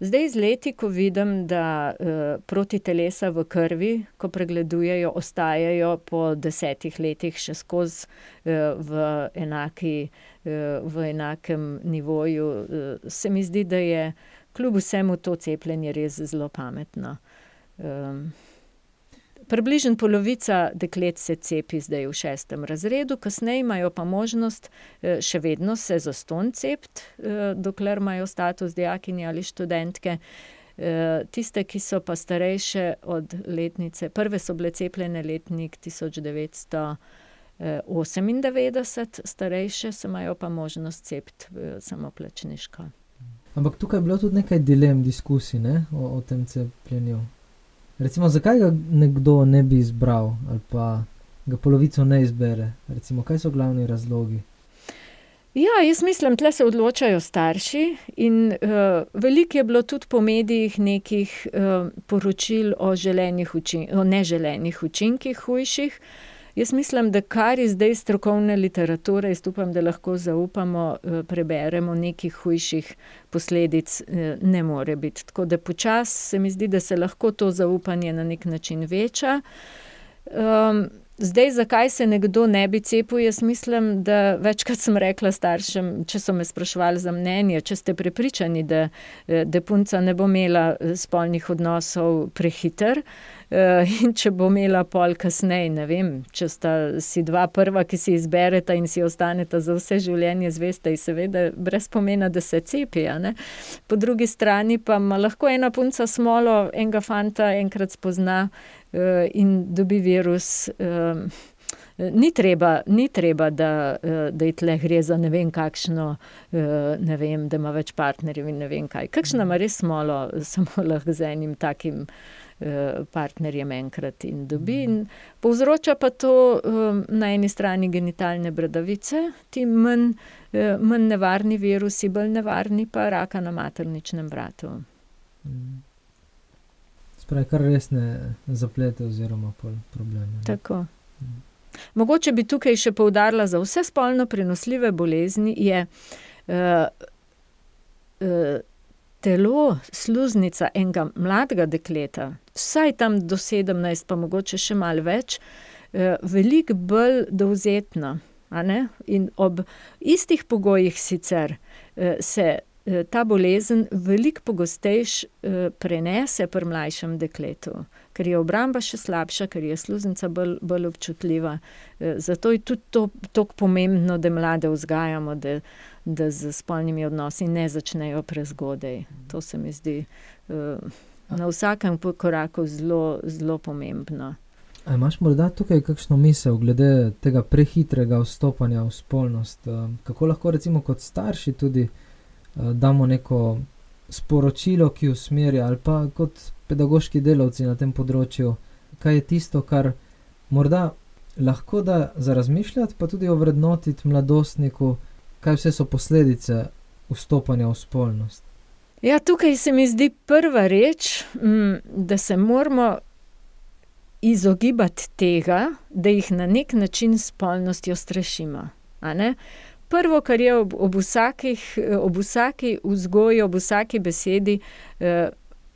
Zdaj, z leti, ko vidim, da uh, proti telesa v krvi, ko pregledujejo, ostajajo po desetih letih še skozi v, enaki, v enakem nivoju, se mi zdi, da je kljub vsemu to cepljenje res zelo pametno. Približno polovica deklet se cepi zdaj v šestem razredu, kasneje imajo pa možnost eh, še vedno se za ston cepiti, eh, dokler imajo status dijakinje ali študentke. Eh, tiste, ki so pa starejše od letnice, prve so bile cepljene letnik 1998, starejše se imajo pa možnost cepiti samo plačniško. Ampak tukaj je bilo tudi nekaj dilem, diskusij ne, o tem cepljenju. Recimo, zakaj ga nekdo ne bi izbral ali pa ga polovico ne izbere? Recimo, kaj so glavni razlogi? Ja, jaz mislim, da se odločajo starši. In, uh, veliko je bilo tudi po medijih nekih uh, poročil o, učin o neželenih učinkih hujših. Jaz mislim, da kar je zdaj strokovne literature, jaz upam, da lahko zaupamo, uh, preberemo nekih hujših posledic, uh, ne more biti. Tako da počasi se mi zdi, da se lahko to zaupanje na nek način veča. Um, Zdaj, zakaj se nekdo ne bi cepil? Jaz mislim, da večkrat sem rekla staršem, če so me sprašvali za mnenje, če ste prepričani, da, da punca ne bo imela eh, spolnih odnosov prehiter. Eh, in če bo imela pol kasneje, ne vem, če sta si dva prva, ki si izbereta in si ostaneta za vse življenje zvesta, in seveda brez pomena, da se cepijo. Po drugi strani pa ima lahko ena punca smolo, enega fanta enkrat spozna. Eh, in dobi virus. Eh, ni treba, ni treba da, da je tle gre za ne vem kakšno, ne vem, da ima več partnerjev in ne vem kaj. Kakšna ima res smolo, samo lahko z enim takim partnerjem enkrat in dobi. In povzroča pa to na eni strani genitalne bradavice, ti manj, manj nevarni virusi, bolj nevarni pa raka na materničnem vratu. Mm pravi, kar resne zaplete oziroma probleme. Tako. Hmm. Mogoče bi tukaj še poudarila, za vse spolno prenosljive bolezni je uh, uh, telo, sluznica enega mladega dekleta, vsaj tam do 17, pa mogoče še malo več, uh, veliko bolj dovzetno. In ob istih pogojih sicer uh, se Eh, ta bolezen veliko pogostejš eh, prenese pri mlajšem dekletu, ker je obramba še slabša, ker je sluznica bolj, bolj občutljiva. Eh, zato je tudi to tako pomembno, da mlade vzgajamo, da, da z spolnimi odnosi ne začnejo prezgodaj. To se mi zdi na vsakem koraku zelo, zelo pomembno. A imaš morda tukaj kakšno misel glede tega prehitrega vstopanja v spolnost? Kako lahko recimo kot starši tudi Eh, damo neko sporočilo, ki usmerja, ali pa kot pedagoški delavci na tem področju, kaj je tisto, kar morda lahko da za razmišljati, pa tudi ovrednotiti mladostniku, kaj vse so posledice vstopanja v spolnost. Ja, tukaj se mi zdi prva reč, mm, da se moramo izogibati tega, da jih na nek način s spolnostjo strašimo prvo, kar je ob, ob, vsakih, ob vsaki vzgoji, ob vsaki besedi, eh,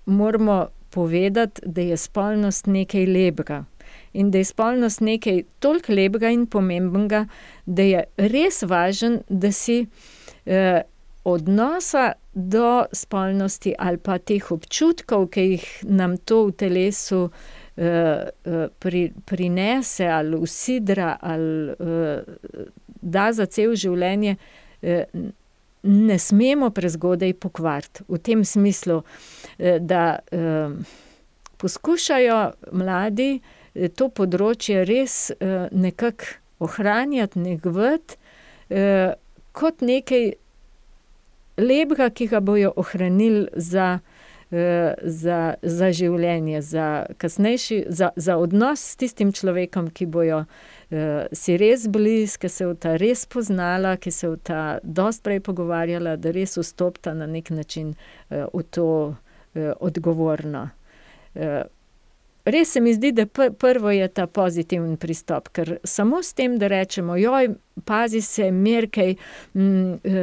moramo povedati, da je spolnost nekaj lepega. In da je spolnost nekaj toliko lepega in pomembnega, da je res važno, da si eh, odnosa do spolnosti ali pa teh občutkov, ki jih nam to v telesu eh, eh pri, prinese, ali usidra, ali eh, da za cel življenje, eh, ne smemo prezgodaj pokvariti. V tem smislu, eh, da eh, poskušajo mladi to področje res nekako ohranjati, negovati kot nekaj lepega, ki ga bojo ohranili za. Za, za življenje, za kasnejši, za, za odnos s tistim človekom, ki bojo si res blizu, ki se v ta res poznala, ki se v ta dosti prej pogovarjala, da res vstopta na nek način uh, v to uh, odgovorno. Res se mi zdi, da pr prvo je ta pozitiven pristop, ker samo s tem, da rečemo, joj, pazi se, merkej, mm,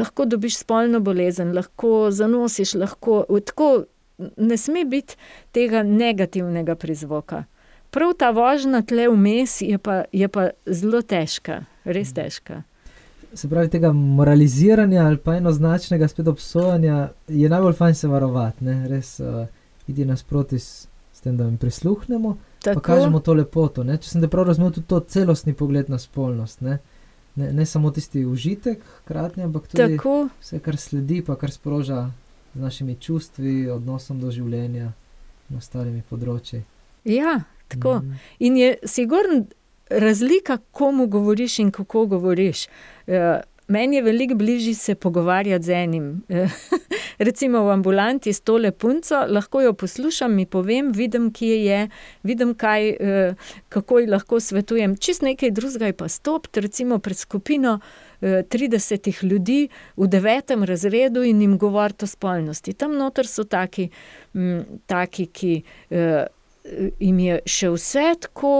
lahko dobiš spolno bolezen, lahko zanosiš, lahko. Tako, Ne sme biti tega negativnega prizvoka prav ta vožnja tle vmes je pa, je pa zelo težka, res težka. Se pravi, tega moraliziranja ali pa enoznačnega spet obsojanja je najbolj fajn se varovati, ne? res uh, iti nasproti s, s tem, da jim prisluhnemo. Pa kažemo to lepoto. Ne? Če sem te prav razumel, tudi to celostni pogled na spolnost. Ne, ne, ne samo tisti užitek, hkrati, ampak tudi Tako. vse, kar sledi, pa kar sproža z našimi čustvi, odnosom do življenja in ostalimi področji. Ja, Tako. Mm. In je sigurno razlika, komu govoriš in kako govoriš. Uh, meni je veliko bližje se pogovarjati z enim. Recimo v ambulanti s tole punco, lahko jo poslušam, mi povem, vidim, kje je, vidim, kaj, eh, kako ji lahko svetujem. Čist nekaj drugega je pa stopiti, recimo pred skupino eh, 30 ljudi v devetem razredu in jim govoriti o spolnosti. Tam noter so taki, m, taki ki. Eh, Im je še vse tako,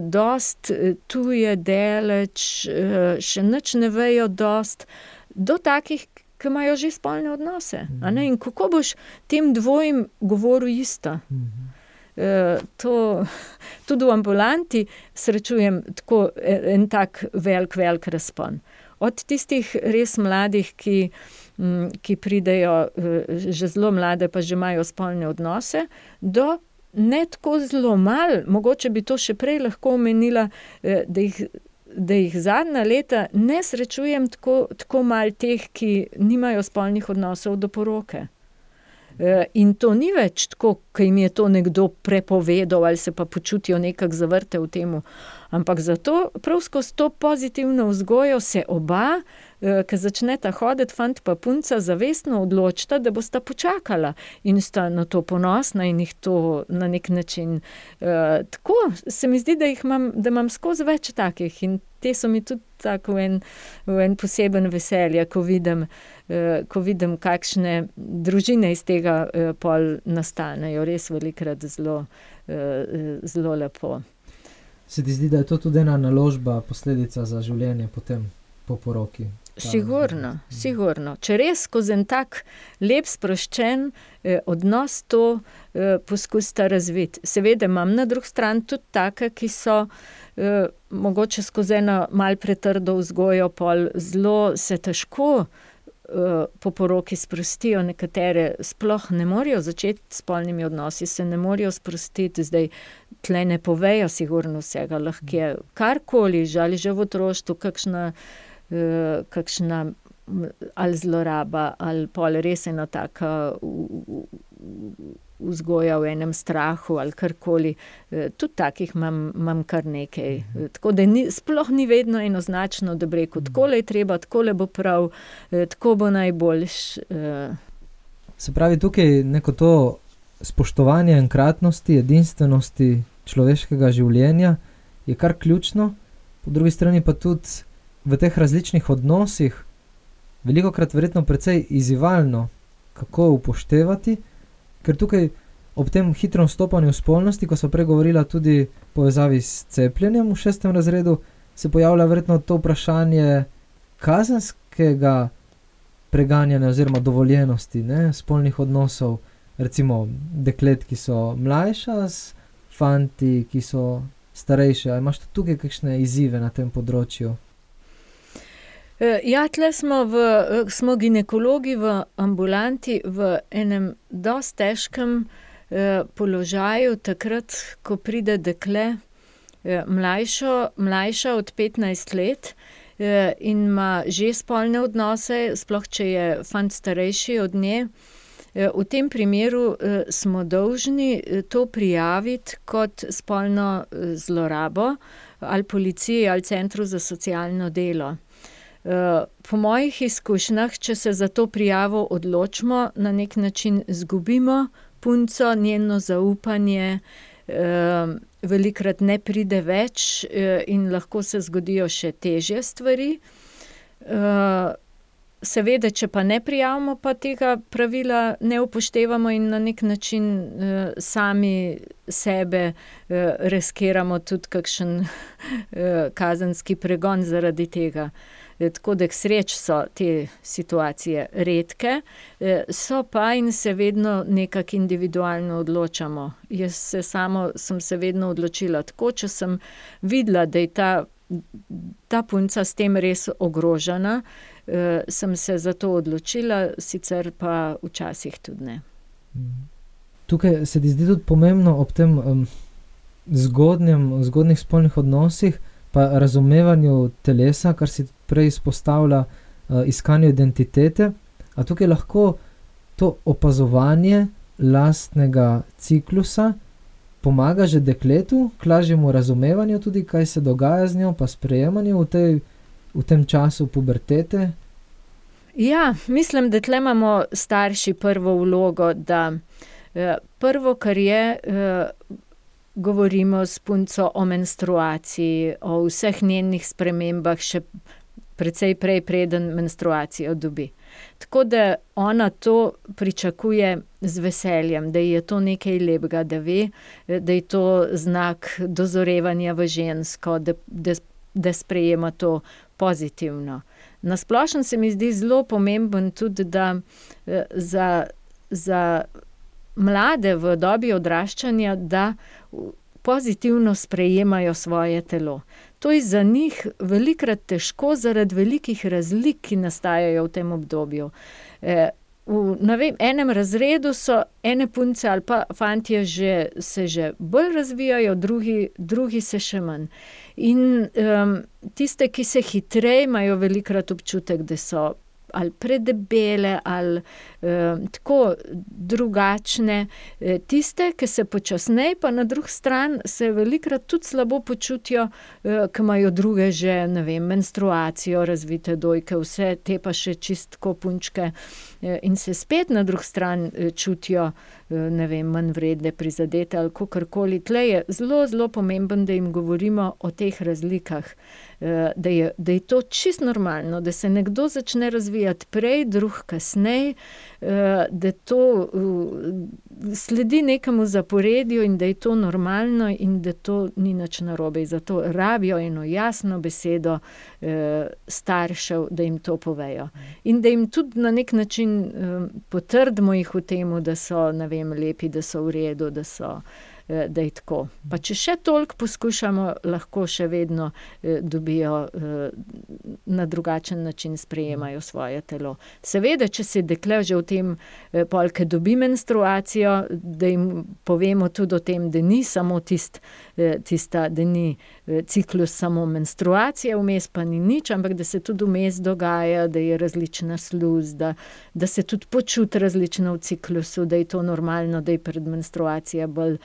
dost tuje, daleč, še nič ne vejo, dost, do takih, ki imajo že spolne odnose. a ne, in kako boš tem dvojim govoril isto? to, tudi v ambulanti srečujem tako en tak velik, velik razpon. Od tistih res mladih, ki, ki pridejo, že zelo mlade, pa že imajo spolne odnose, do ne tako zelo malo, mogoče bi to še prej lahko omenila, da jih, da jih zadnja leta ne srečujem tako, tako malo teh, ki nimajo spolnih odnosov do poroke. in to ni več tako, ke jim je to nekdo prepovedal ali se pa počutijo nekako zavrte v tem, ampak zato prav skozi to pozitivno vzgojo se oba, ke začneta hoditi, fant pa punca, zavestno odločita, da bosta počakala. In sta na to ponosna in jih to na neki način, tako, se mi zdi, da jih imam, da imam skozi več takih in te so mi tudi tako v en, v en poseben veselje, ko vidim, ko vidim, kakšne družine iz tega, pol nastanejo, res velikokrat zelo, zelo lepo. Se ti zdi, da je to tudi ena naložba, posledica za življenje potem po poroki? Sigurno, sigurno. Če res skozi en tak lep, sproščen, odnos to, poskusita razviti. Seveda imam na drugi strani tudi take, ki so, mogoče skozi eno malo pretrdo vzgojo pol zelo se težko, po poroki sprostijo, nekatere sploh ne morejo začeti s spolnimi odnosi, se ne morejo sprostiti, zdaj tule ne povejo sigurno vsega, lahko je karkoli že, ali že v otroštvu kakšna, kakšna ali zloraba ali pol res ena taka vzgoja v enem strahu ali karkoli. tudi takih imam, imam kar nekaj, tako da ni, sploh ni vedno enoznačno, da bi rekel: "Takole je treba, takole bo prav, tako bo najboljše." Se pravi, tukaj neko to spoštovanje enkratnosti, edinstvenosti človeškega življenja je kar ključno, po drugi strani pa tudi v teh različnih odnosih velikokrat verjetno precej izzivalno, kako upoštevati, ker tukaj ob tem hitrem vstopanju spolnosti, ko sva prej govorila tudi povezavi s cepljenjem v šestem razredu, se pojavlja verjetno to vprašanje kazenskega preganjanja oziroma dovoljenosti, ne, spolnih odnosov. Recimo deklet, ki so mlajša, s fanti, ki so starejši. A imaš tudi tukaj kakšne izzive na tem področju? Ja, tule smo v, smo ginekologi v ambulanti v enem dosti težkem, položaju takrat, ko pride dekle, mlajšo, mlajša od petnajst let, in ima že spolne odnose, sploh če je fant starejši od nje. v tem primeru, smo dolžni to prijaviti kot spolno, zlorabo ali policiji ali centru za socialno delo. Po mojih izkušnjah, če se za to prijavo odločimo, na neki način izgubimo punco, njeno zaupanje, velikokrat ne pride več, in lahko se zgodijo še težje stvari. seveda če pa ne prijavimo, pa tega pravila ne upoštevamo in na neki način, sami sebe, riskiramo tudi kakšen, kazenski pregon zaradi tega. Tako da k sreči so te situacije redke, so pa in se vedno nekako individualno odločamo. Jaz se sama sem se vedno odločila tako, če sem videla, da je ta, ta punca s tem res ogrožena, sem se za to odločila, sicer pa včasih tudi ne. Tukaj se ti zdi tudi pomembno ob tem, zgodnjem, zgodnjih spolnih odnosih pa razumevanju telesa, kar si prej izpostavila, iskanju identitete, a tukaj lahko to opazovanje lastnega ciklusa pomaga že dekletu k lažjemu razumevanju tudi, kaj se dogaja z njo, pa sprejemanju v tej v tem času pubertete? Ja, mislim, da tle imamo starši prvo vlogo, da eh, prvo, kar je, eh, govorimo s punco o menstruaciji, o vseh njenih spremembah, še precej prej, preden menstruacijo dobi. Tako da ona to pričakuje z veseljem, da je to nekaj lepega, da ve, da je to znak dozorevanja v žensko, da, da, da sprejema to pozitivno. Na splošno se mi zdi zelo pomemben tudi, da za, za mlade v dobi odraščanja, da pozitivno sprejemajo svoje telo. To je za njih velikokrat težko zaradi velikih razlik, ki nastajajo v tem obdobju. v, ne vem, enem razredu so ene punce ali pa fantje že, se že bolj razvijajo, drugi, drugi se še manj. In, tiste, ki se hitreje, imajo velikokrat občutek, da so ali predebele ali, tako drugačne. tiste, ki se počasneje, pa na drugi strani se velikokrat tudi slabo počutijo, ke imajo druge že, ne vem, menstruacijo, razvite dojke, vse, te pa še čisto tako punčke, in se spet na drugi strani, čutijo, ne vem, manjvredne, prizadete ali kakorkoli. Tule je zelo, zelo pomembno, da jim govorimo o teh razlikah. Da je, da je to čisto normalno, da se nekdo začne razvijati prej, drug kasneje, da to, sledi nekemu zaporedju in da je to normalno in da to ni nič narobe. Zato rabijo eno jasno besedo, staršev, da jim to povejo. In da jim tudi na neki način, potrdimo jih v tem, da so, ne vem, lepi, da so v redu, da so, da je tako. Pa če še toliko poskušamo, lahko še vedno, dobijo, na drugačen način sprejemajo svoje telo. Seveda, če se dekle že v tem, pol ko dobi menstruacijo, da jim povemo tudi o tem, da ni samo tisto, tista, da ni, ciklus samo menstruacija, vmes pa ni nič, ampak da se tudi vmes dogaja, da je različna sluz, da, da se tudi počuti različno v ciklusu, da je to normalno, da je predmenstruacija bolj,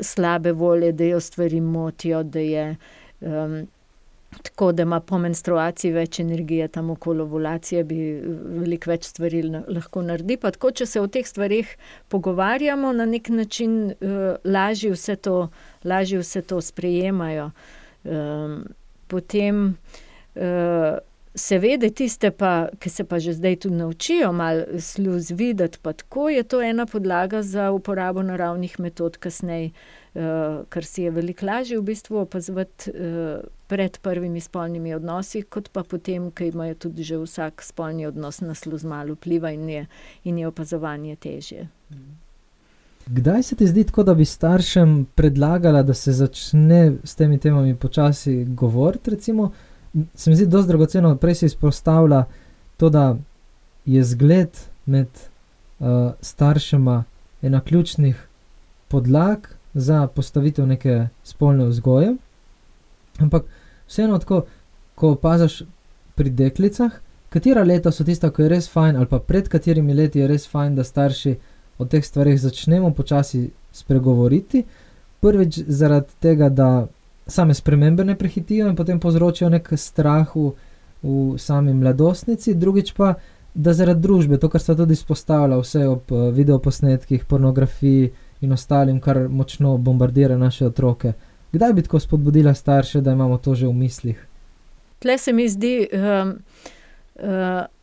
slabe volje, da jo stvari motijo, da je, tako, da ima po menstruaciji več energije tam okoli ovulacije, bi veliko več stvari lahko naredi, pa tako, če se o teh stvareh pogovarjamo, na neki način, lažje vse to, lažje vse to sprejemajo. potem, seveda tiste pa, ke se pa že zdaj tudi naučijo malo sluz videti pa tako, je to ena podlaga za uporabo naravnih metod kasneje. ker si je veliko lažje v bistvu opazovati, pred prvimi spolnimi odnosi kot pa potem, ke imajo tudi že vsak spolni odnos na sluz malo vpliva in je, in je opazovanje težje. Kdaj se ti zdi tako, da bi staršem predlagala, da se začne s temi temami počasi govoriti? Se mi zdi dosti dragoceno, prej si izpostavila to, da je zgled med, staršema ena ključnih podlag za postavitev neke spolne vzgoje. Ampak vseeno tako, ko opaziš pri deklicah, katera leta so tista, ko je res fajn, ali pa pred katerimi leti je res fajn, da starši o teh stvareh začnemo počasi spregovoriti? Prvič zaradi tega, da same spremembe ne prehitijo in potem povzročijo neki strah v, v sami mladostnici, drugič pa, da zaradi družbe, to, kar sta tudi izpostavila, vse ob, videoposnetkih, pornografiji in ostalim, kar močno bombardira naše otroke. Kdaj bi tako spodbudila starše, da imamo to že v mislih? Tule se mi zdi,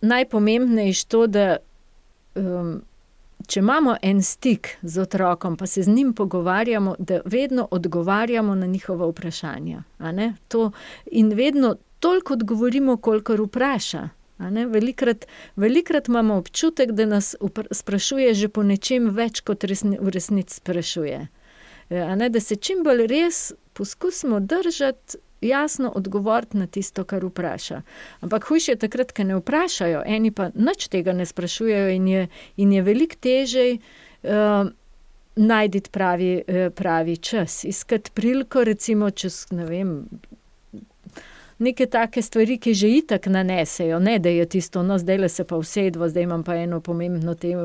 najpomembnejše to, da, če imamo en stik z otrokom, pa se z njim pogovarjamo, da vedno odgovarjamo na njihova vprašanja, a ne. To, in vedno toliko odgovorimo, kolikor vpraša, a ne. Velikokrat, velikokrat imamo občutek, da nas sprašuje že po nečem več, kot v resnici sprašuje. a ne, da se čim bolj res poskusimo držati, jasno odgovoriti na tisto, kar vpraša. Ampak hujše je takrat, ke ne vprašajo, eni pa nič tega ne sprašujejo in je, in je veliko težje, najti pravi, pravi čas. Iskati priliko recimo čez, ne vem, neke take stvari, ki že itak nanesejo, ne da je tisto: "No, zdajle se pa usediva, zdaj imam pa eno pomembno temo,"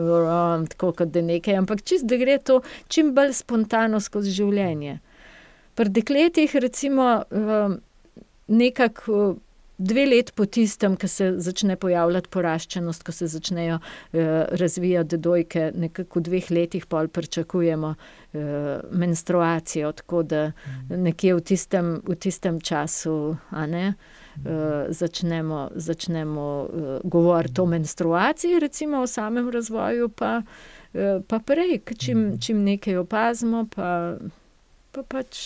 tako kot da nekaj, ampak čisto, da gre to čim bolj spontano skozi življenje. Pri dekletih recimo, nekako, dve leti po tistem, ko se začne pojavljati poraščenost, ko se začnejo eh, razvijati dojke, nekako v dveh letih pol pričakujemo eh, menstruacijo, tako da nekje v tistem, v tistem času, a ne. Uh, začnemo začnemo govoriti o menstruaciji, recimo o samem razvoju, pa, pa prej, čim, čim nekaj opazimo, pa pa pač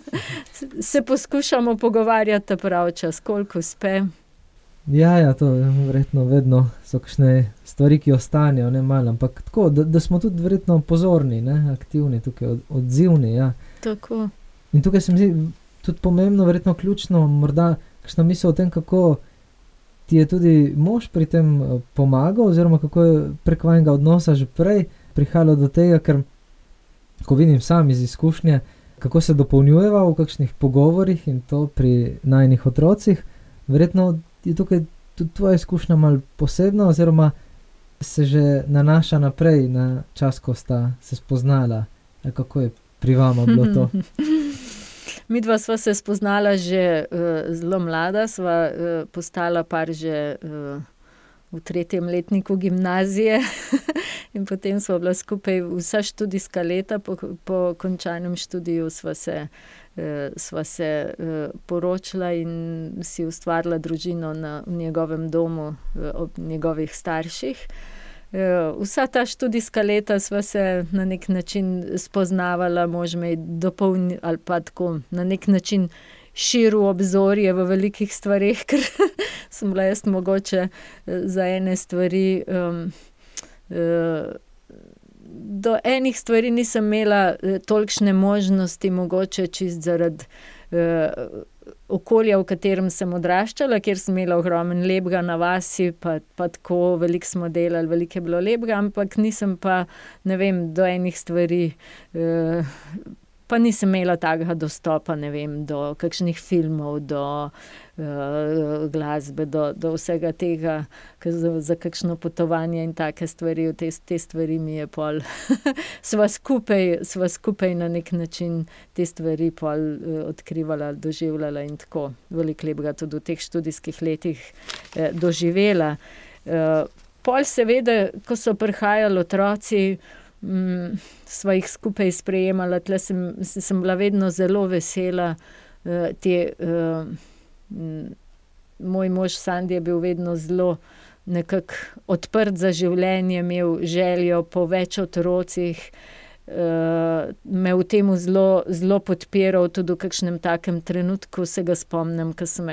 se poskušamo pogovarjati prav čas, koliko uspe. Ja, ja, to je verjetno vedno so kakšne stvari, ki ostanejo, ne malo, ampak tako, da, da smo tudi verjetno pozorni, ne, aktivni, tukaj od, odzivni. Ja. Tako. In tukaj se mi zdi tudi pomembno, verjetno ključno, morda kakšna misel o tem, kako ti je tudi mož pri tem eh, pomagal, oziroma kako je prek vajnega odnosa že prej prihajalo do tega, ker ko vidim sam iz izkušnje, kako se dopolnjujeva v kakšnih pogovorih in to pri najnih otrocih, verjetno je tukaj tudi tvoja izkušnja mal posebna, oziroma se že nanaša naprej na čas, ko sta se spoznala, kako je pri vama bilo to. Mi dva sva se spoznala že uh, zelo mlada, sva uh, postala par že uh, v tretjem letniku gimnazije, in potem smo bila skupaj vsa študijska leta, po, po končanem študiju sva se, eh, sva se eh, poročila in si ustvarila družino na, njegovem domu, eh, ob njegovih starših. Eh, vsa ta študijska leta sva se na nek način spoznavala, možno je dopolnila ali pa tako na nek način širil obzorje v velikih stvarih, ker sem bila jaz mogoče eh, za ene stvari. Uh, Do enih stvari nisem imela eh, tolikšne možnosti, mogoče čist zaradi okolja, v katerem sem odraščala, kjer sem imela ogromen lepega na vasi, pa, pa tako veliko smo delali, veliko je bilo lepega, ampak nisem pa, ne vem, do enih stvari. Uh, pa nisem imela takega dostopa vem, do kakšnih filmov, do uh, glasbe, do, do vsega tega, za, za kakšno potovanje in take stvari. Te, te stvari mi je pol. sva, skupaj, sva skupaj na nek način te stvari pol uh, odkrivala, doživljala in tako veliko lepega tudi v teh študijskih letih uh, doživela. Uh, pol seveda, ko so prihajali otroci mm, sva jih skupaj sprejemala, tle sem, sem bila vedno zelo vesela. Uh, te, uh, moj mož Sandy je bil vedno zelo odprt za življenje, imel željo po več otrocih. Uh, me v tem zelo, zelo podpiral, tudi v kakšnem takem trenutku se ga spomnim, ko sem,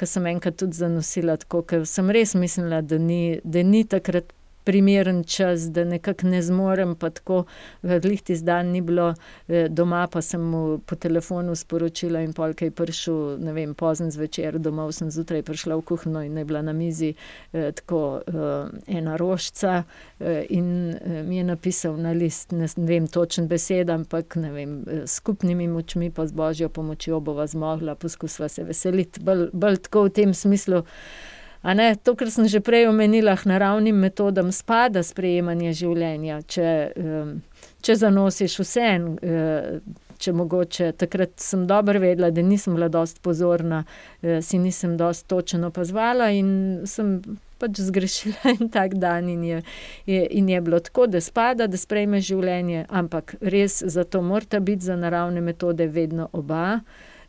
sem enkrat tudi zanosila, tako sem res mislila, da ni, da ni takrat primeren čas, da nekako ne zmorem. Pa tako, lihti zdan ni bilo eh, doma, pa sem mu po telefonu sporočila, in polk je prišel, ne vem, pozno zvečer domov, sem zjutraj prišla v kuhno in je bila na mizi eh, tako eh, ena rožca in mi je napisal na list, ne vem točen besed, ampak ne vem, skupnimi močmi, pa z božjo pomočjo bova zmogla, poskusila se veseliti, bolj tako v tem smislu. Ne, to, kar sem že prej omenila, naravnim metodam spada sprejemanje življenja. Če, če zanosiš vse, če mogoče takrat sem dobro vedela, da nisem bila dost pozorna, e, si nisem dost točno opazvala in sem pač zgrešila en tak dan in je, je, in je bilo tako, da spada, da sprejme življenje, ampak res zato morata biti za naravne metode vedno oba,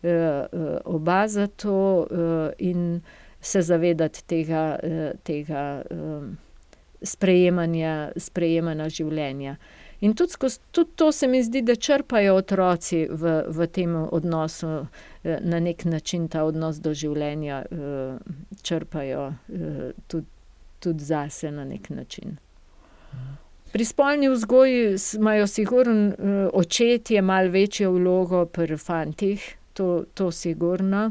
e, e, oba za to in se zavedati tega, eh, tega um, sprejemanja, sprejemanja življenja. In tudi, skozi, tudi to se mi zdi, da črpajo otroci v, v tem odnosu, eh, na nek način ta odnos do življenja, črpajo tudi, tudi zase na nek način. Pri spolni vzgoji imajo sigurno očetje malo večjo vlogo pri fantih, to, to sigurno.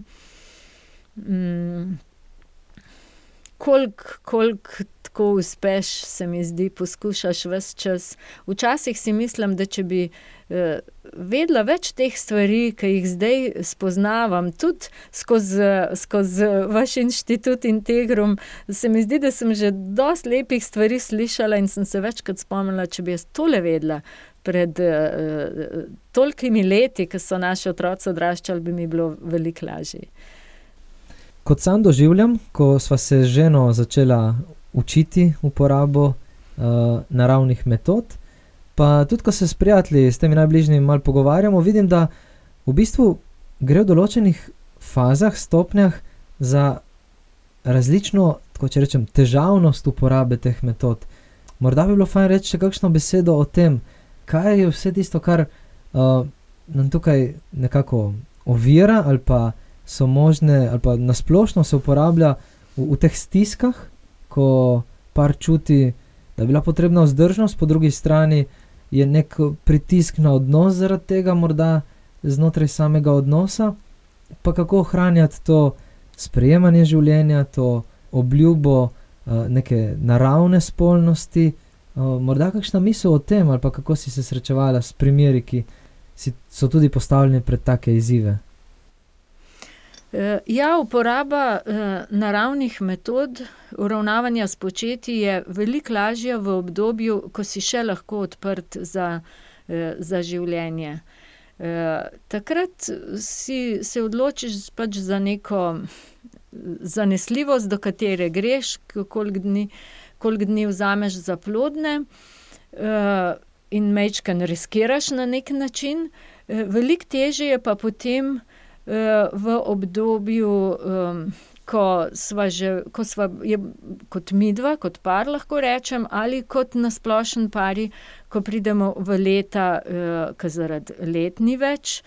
Koliko kolik tako uspeš, se mi zdi, poskušaš vse čas. Včasih si mislim, da če bi eh, vedela več teh stvari, ki jih zdaj spoznavam, tudi skozi, skozi vaš inštitut Integrum, se mi zdi, da sem že dosti lepih stvari slišala in sem se večkrat spomnila, če bi jaz tole vedela. Pred uh, tolikimi leti, ko so naši otroci odraščali, bi mi bilo veliko lažje. Kot sam doživljam, ko sva se z ženo začela učiti uporabo uh, naravnih metod, pa tudi ko se s prijatelji, s temi najbližjimi, malo pogovarjamo, vidim, da v bistvu gre v določenih fazah, stopnjah za različno, tako če rečem, težavnost uporabe teh metod. Morda bi bilo fajn reči še kakšno besedo o tem, kaj je vse tisto, kar uh, nam tukaj nekako ovira ali pa so možne, ali pa nasplošno se uporablja v, v teh stiskah, ko par čuti, da je bila potrebna vzdržnost, po drugi strani je nek pritisk na odnos zaradi tega, morda znotraj samega odnosa, pa kako ohranjati to sprejemanje življenja, to obljubo uh, neke naravne spolnosti. Uh, morda kakšna misel o tem, ali pa kako si se srečevala s primeri, ki si, so tudi postavljeni pred take izzive. Eh, ja, uporaba eh, naravnih metod uravnavanja s početi je veliko lažja v obdobju, ko si še lahko odprt za, eh, za življenje. Takrat si se odločiš pač za neko zanesljivost, do katere greš, koliko dni, koliko dni vzameš za plodne, in mečken riskiraš na nek način. Veliko težje je pa potem v obdobju, ko sva že, ko sva, je, kot midva, kot par, lahko rečem, ali kot na splošno pari, ko pridemo v leta, ke zaradi let ni več,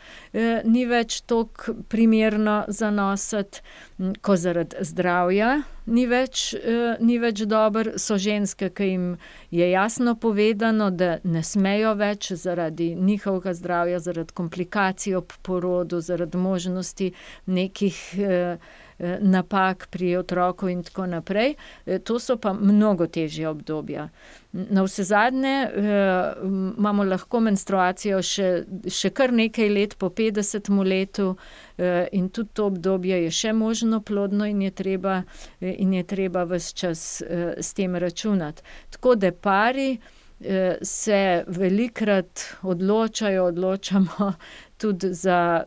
ni več toliko primerno za nositi, ko zaradi zdravja ni več, ni več dobro, so ženske, ki jim je jasno povedano, da ne smejo več zaradi njihovega zdravja, zaradi komplikacij ob porodu, zaradi možnosti nekih, napak pri otroku in tako naprej. to so pa mnogo težja obdobja. Navsezadnje, imamo lahko menstruacijo še, še kar nekaj let po petdesetem letu, in tudi to obdobje je še možno plodno in je treba, in je treba ves čas, s tem računati. Tako da pari, se velikokrat odločajo, odločamo tudi za,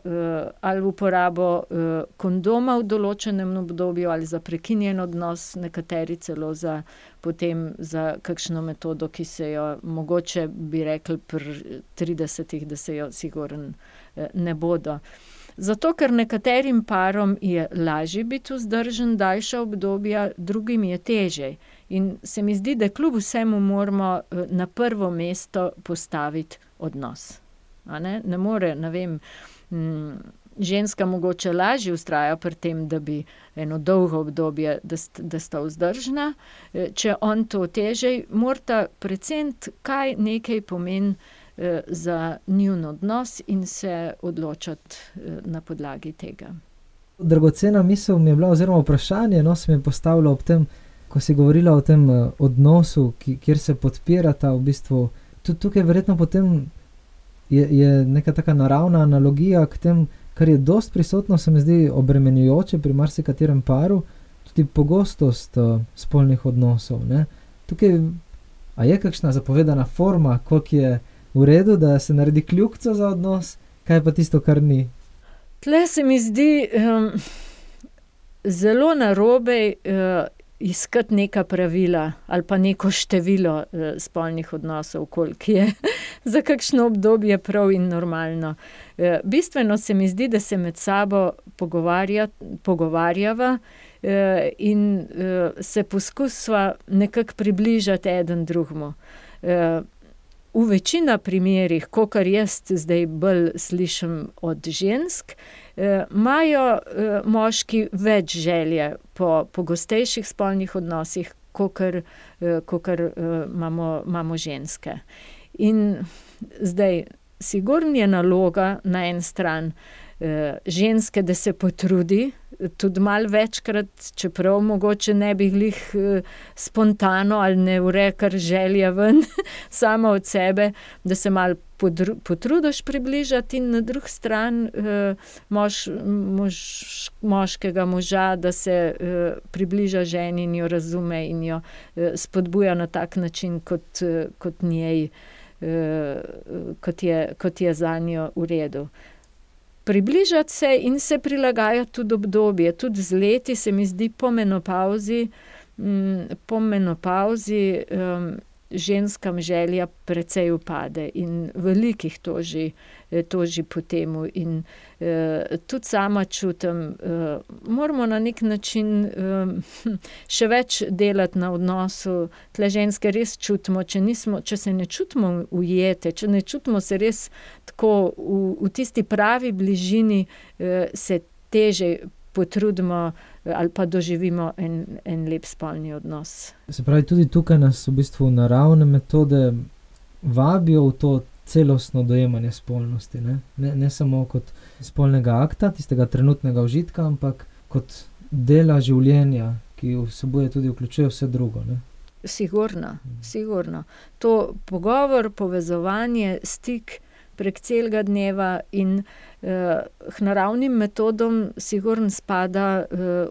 ali uporabo, kondoma v določenem obdobju ali za prekinjen odnos, nekateri celo za potem za kakšno metodo, ki se jo mogoče, bi rekli, pri tridesetih, da se jo sigurno, ne bodo. Zato ker nekaterim parom je lažje biti vzdržen daljša obdobja, drugim je težje. In se mi zdi, da kljub vsemu moramo, na prvo mesto postaviti odnos. A ne, ne more, ne vem, ženska mogoče lažje vztraja pri tem, da bi eno dolgo obdobje, da da sta vzdržna, če on to težje, morata preceniti, kaj nekaj pomeni, za njun odnos in se odločiti, na podlagi tega. Dragocena misel mi je bila oziroma vprašanje, no, se mi je postavilo ob tem, ko si govorila o tem, odnosu, kjer se podpirata v bistvu. Tudi tukaj verjetno potem je, je neka taka naravna analogija k temu, kar je dosti prisotno, se mi zdi, obremenjujoče pri marsikaterem paru, tudi pogostost, spolnih odnosov, ne. Tukaj, a je kakšna zapovedana forma, koliko je v redu, da se naredi kljukico za odnos, kaj pa tisto, kar ni? Tule se mi zdi, zelo narobe, iskati neka pravila ali pa neko število, spolnih odnosov, koliko je za kakšno obdobje prav in normalno. bistveno se mi zdi, da se med sabo pogovarjava, in, se poskusiva nekako približati eden drugemu. v večina primerih, kakor jaz zdaj bolj slišim od žensk, imajo, moški več želje po pogostejših spolnih odnosih, kakor, kakor, imamo, imamo ženske. In zdaj, sigurno je naloga na eni strani, ženske, da se potrudi, tudi malo večkrat, čeprav mogoče ne bi glih, spontano ali ne vre kar želja ven, sama od sebe, da se malo potrudiš približati, in na drugi strani, moškega moža, da se, približa ženi in jo razume in jo, spodbuja na tak način, kot, kot njej, kot je, kot je zanjo v redu. Približati se in se prilagajati tudi obdobje. Tudi z leti se mi zdi po menopavzi, po menopavzi ženskam želja precej upade in velikih toži, toži po tem. In tudi sama čutim, moramo na neki način še več delati na odnosu. Tule ženske res čutimo, če nismo, če se ne čutimo ujete, če ne čutimo se res tako v, v tisti pravi bližini, se težje potrudimo ali pa doživimo en, en lep spolni odnos. Se pravi, tudi tukaj nas v bistvu naravne metode vabijo v to celostno dojemanje spolnosti. Ne, ne, ne samo kot spolnega akta, tistega trenutnega užitka, ampak kot dela življenja, ki vsebuje tudi vključuje vse drugo. Ne. Sigurno, sigurno. To pogovor, povezovanje, stik prek celega dneva in k naravnim metodam sigurno spada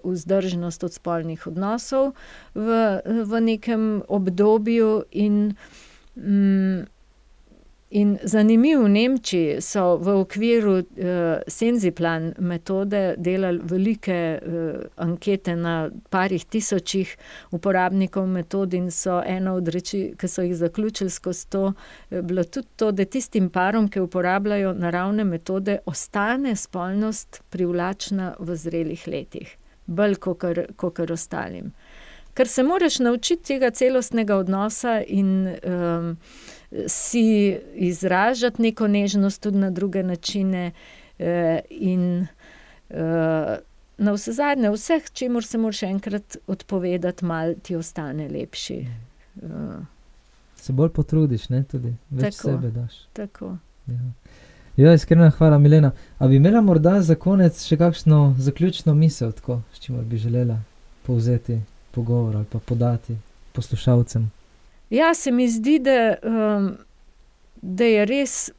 vzdržnost od spolnih odnosov v, v nekem obdobju in, in zanimivo, v Nemčiji so v okviru Senziplan metode delali velike ankete na parih tisočih uporabnikov metod in so eno od reči, ki so jih zaključili skozi to, bilo tudi to, da tistim parom, ki uporabljajo naravne metode, ostane spolnost privlačna v zrelih letih. Bolj kakor, kakor ostalim. Ker se moraš naučiti tega celostnega odnosa in si izražati neko nežnost tudi na druge načine, in navsezadnje vseh, čemur se moraš enkrat odpovedati, malo ti ostane lepše. Se bolj potrudiš, ne, tudi. Več sebe daš. Tako. Ja, iskrena hvala, Milena. A bi imela morda za konec še kakšno zaključno misel, tako, s čimer bi želela povzeti pogovor ali pa podati poslušalcem? Ja, se mi zdi, da, da je res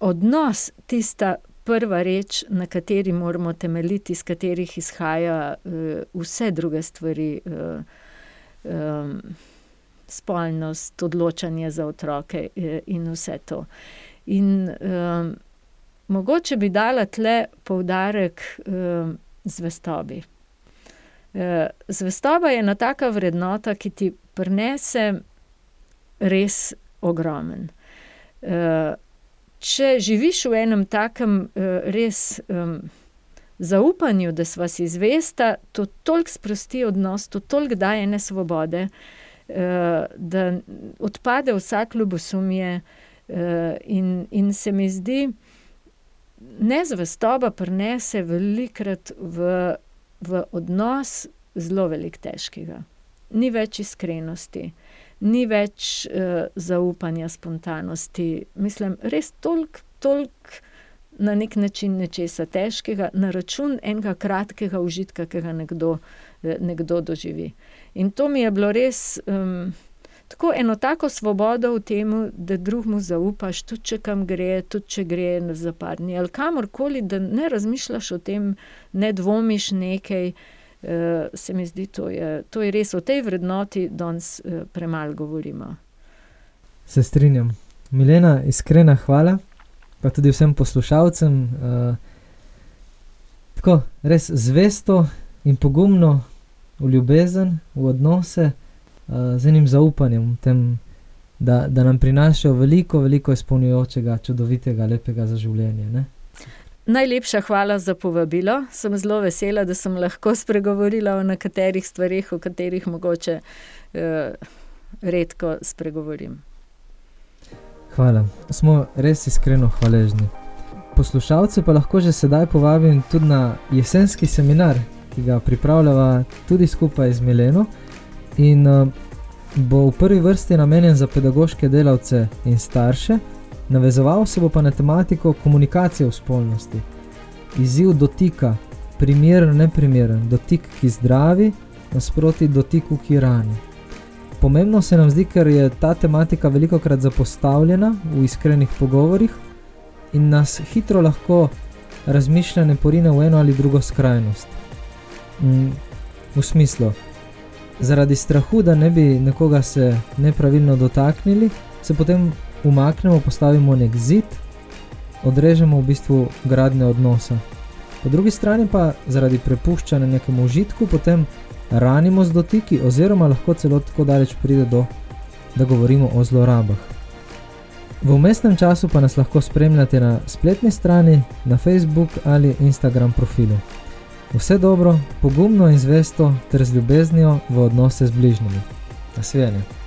odnos tista prva reč, na kateri moramo temeljiti, iz katerih izhaja vse druge stvari, spolnost, odločanje za otroke, in vse to. In mogoče bi dala tule poudarek zvestobi. zvestoba je ena taka vrednota, ki ti prinese res ogromno. če živiš v enem takem, res, zaupanju, da sva si zvesta, to toliko sprosti odnos, to toliko daje ene svobode, da odpade vsako ljubosumje, in, in se mi zdi, nezvestoba prinese velikokrat v, v odnos zelo veliko težkega. Ni več iskrenosti, ni več zaupanja, spontanosti, mislim, res toliko, toliko na neki način nečesa težkega na račun enega kratkega užitka, ki ga nekdo, nekdo doživi. In to mi je bilo res, tako eno tako svobodo v tem, da drugemu zaupaš, tudi če kam gre, tudi če gre za par dni ali kamorkoli, da ne razmišljaš o tem, ne dvomiš nekaj, se mi zdi, to je, to je res, o tej vrednoti danes premalo govorimo. Se strinjam. Milena, iskrena hvala. Pa tudi vsem poslušalcem, tako, res zvesto in pogumno v ljubezen, v odnose, z enim zaupanjem v tem, da, da nam prinašajo veliko, veliko izpolnjujočega, čudovitega, lepega za življenje, ne. Najlepša hvala za povabilo, sem zelo vesela, da sem lahko spregovorila o nekaterih stvareh, o katerih mogoče, redko spregovorim. Hvala. Smo res iskreno hvaležni. Poslušalce pa lahko že sedaj povabim tudi na jesenski seminar, ki ga pripravljava tudi skupaj z Mileno in, bo v prvi vrsti namenjen za pedagoške delavce in starše, navezoval se bo pa na tematiko komunikacije v spolnosti. Izziv dotika, primeren, neprimeren, dotik, ki zdravi, nasproti dotiku, ki rani. Pomembno se nam zdi, ker je ta tematika velikokrat zapostavljena v iskrenih pogovorih in nas hitro lahko razmišljanje porine v eno ali drugo skrajnost. v smislu, zaradi strahu, da ne bi nekoga se nepravilno dotaknili, se potem umaknemo, postavimo neki zid odrežemo v bistvu gradne odnosa. Po drugi strani pa zaradi prepuščanja nekemu užitku potem ranimo z dotiki oziroma lahko celo tako daleč pride do, da govorimo o zlorabah. V umestnem času pa nas lahko spremljate na spletni strani, na Facebook ali Instagram profilu. Vse dobro, pogumno in zvesto ter z ljubeznijo v odnose z bližnjimi. Nasvidenje.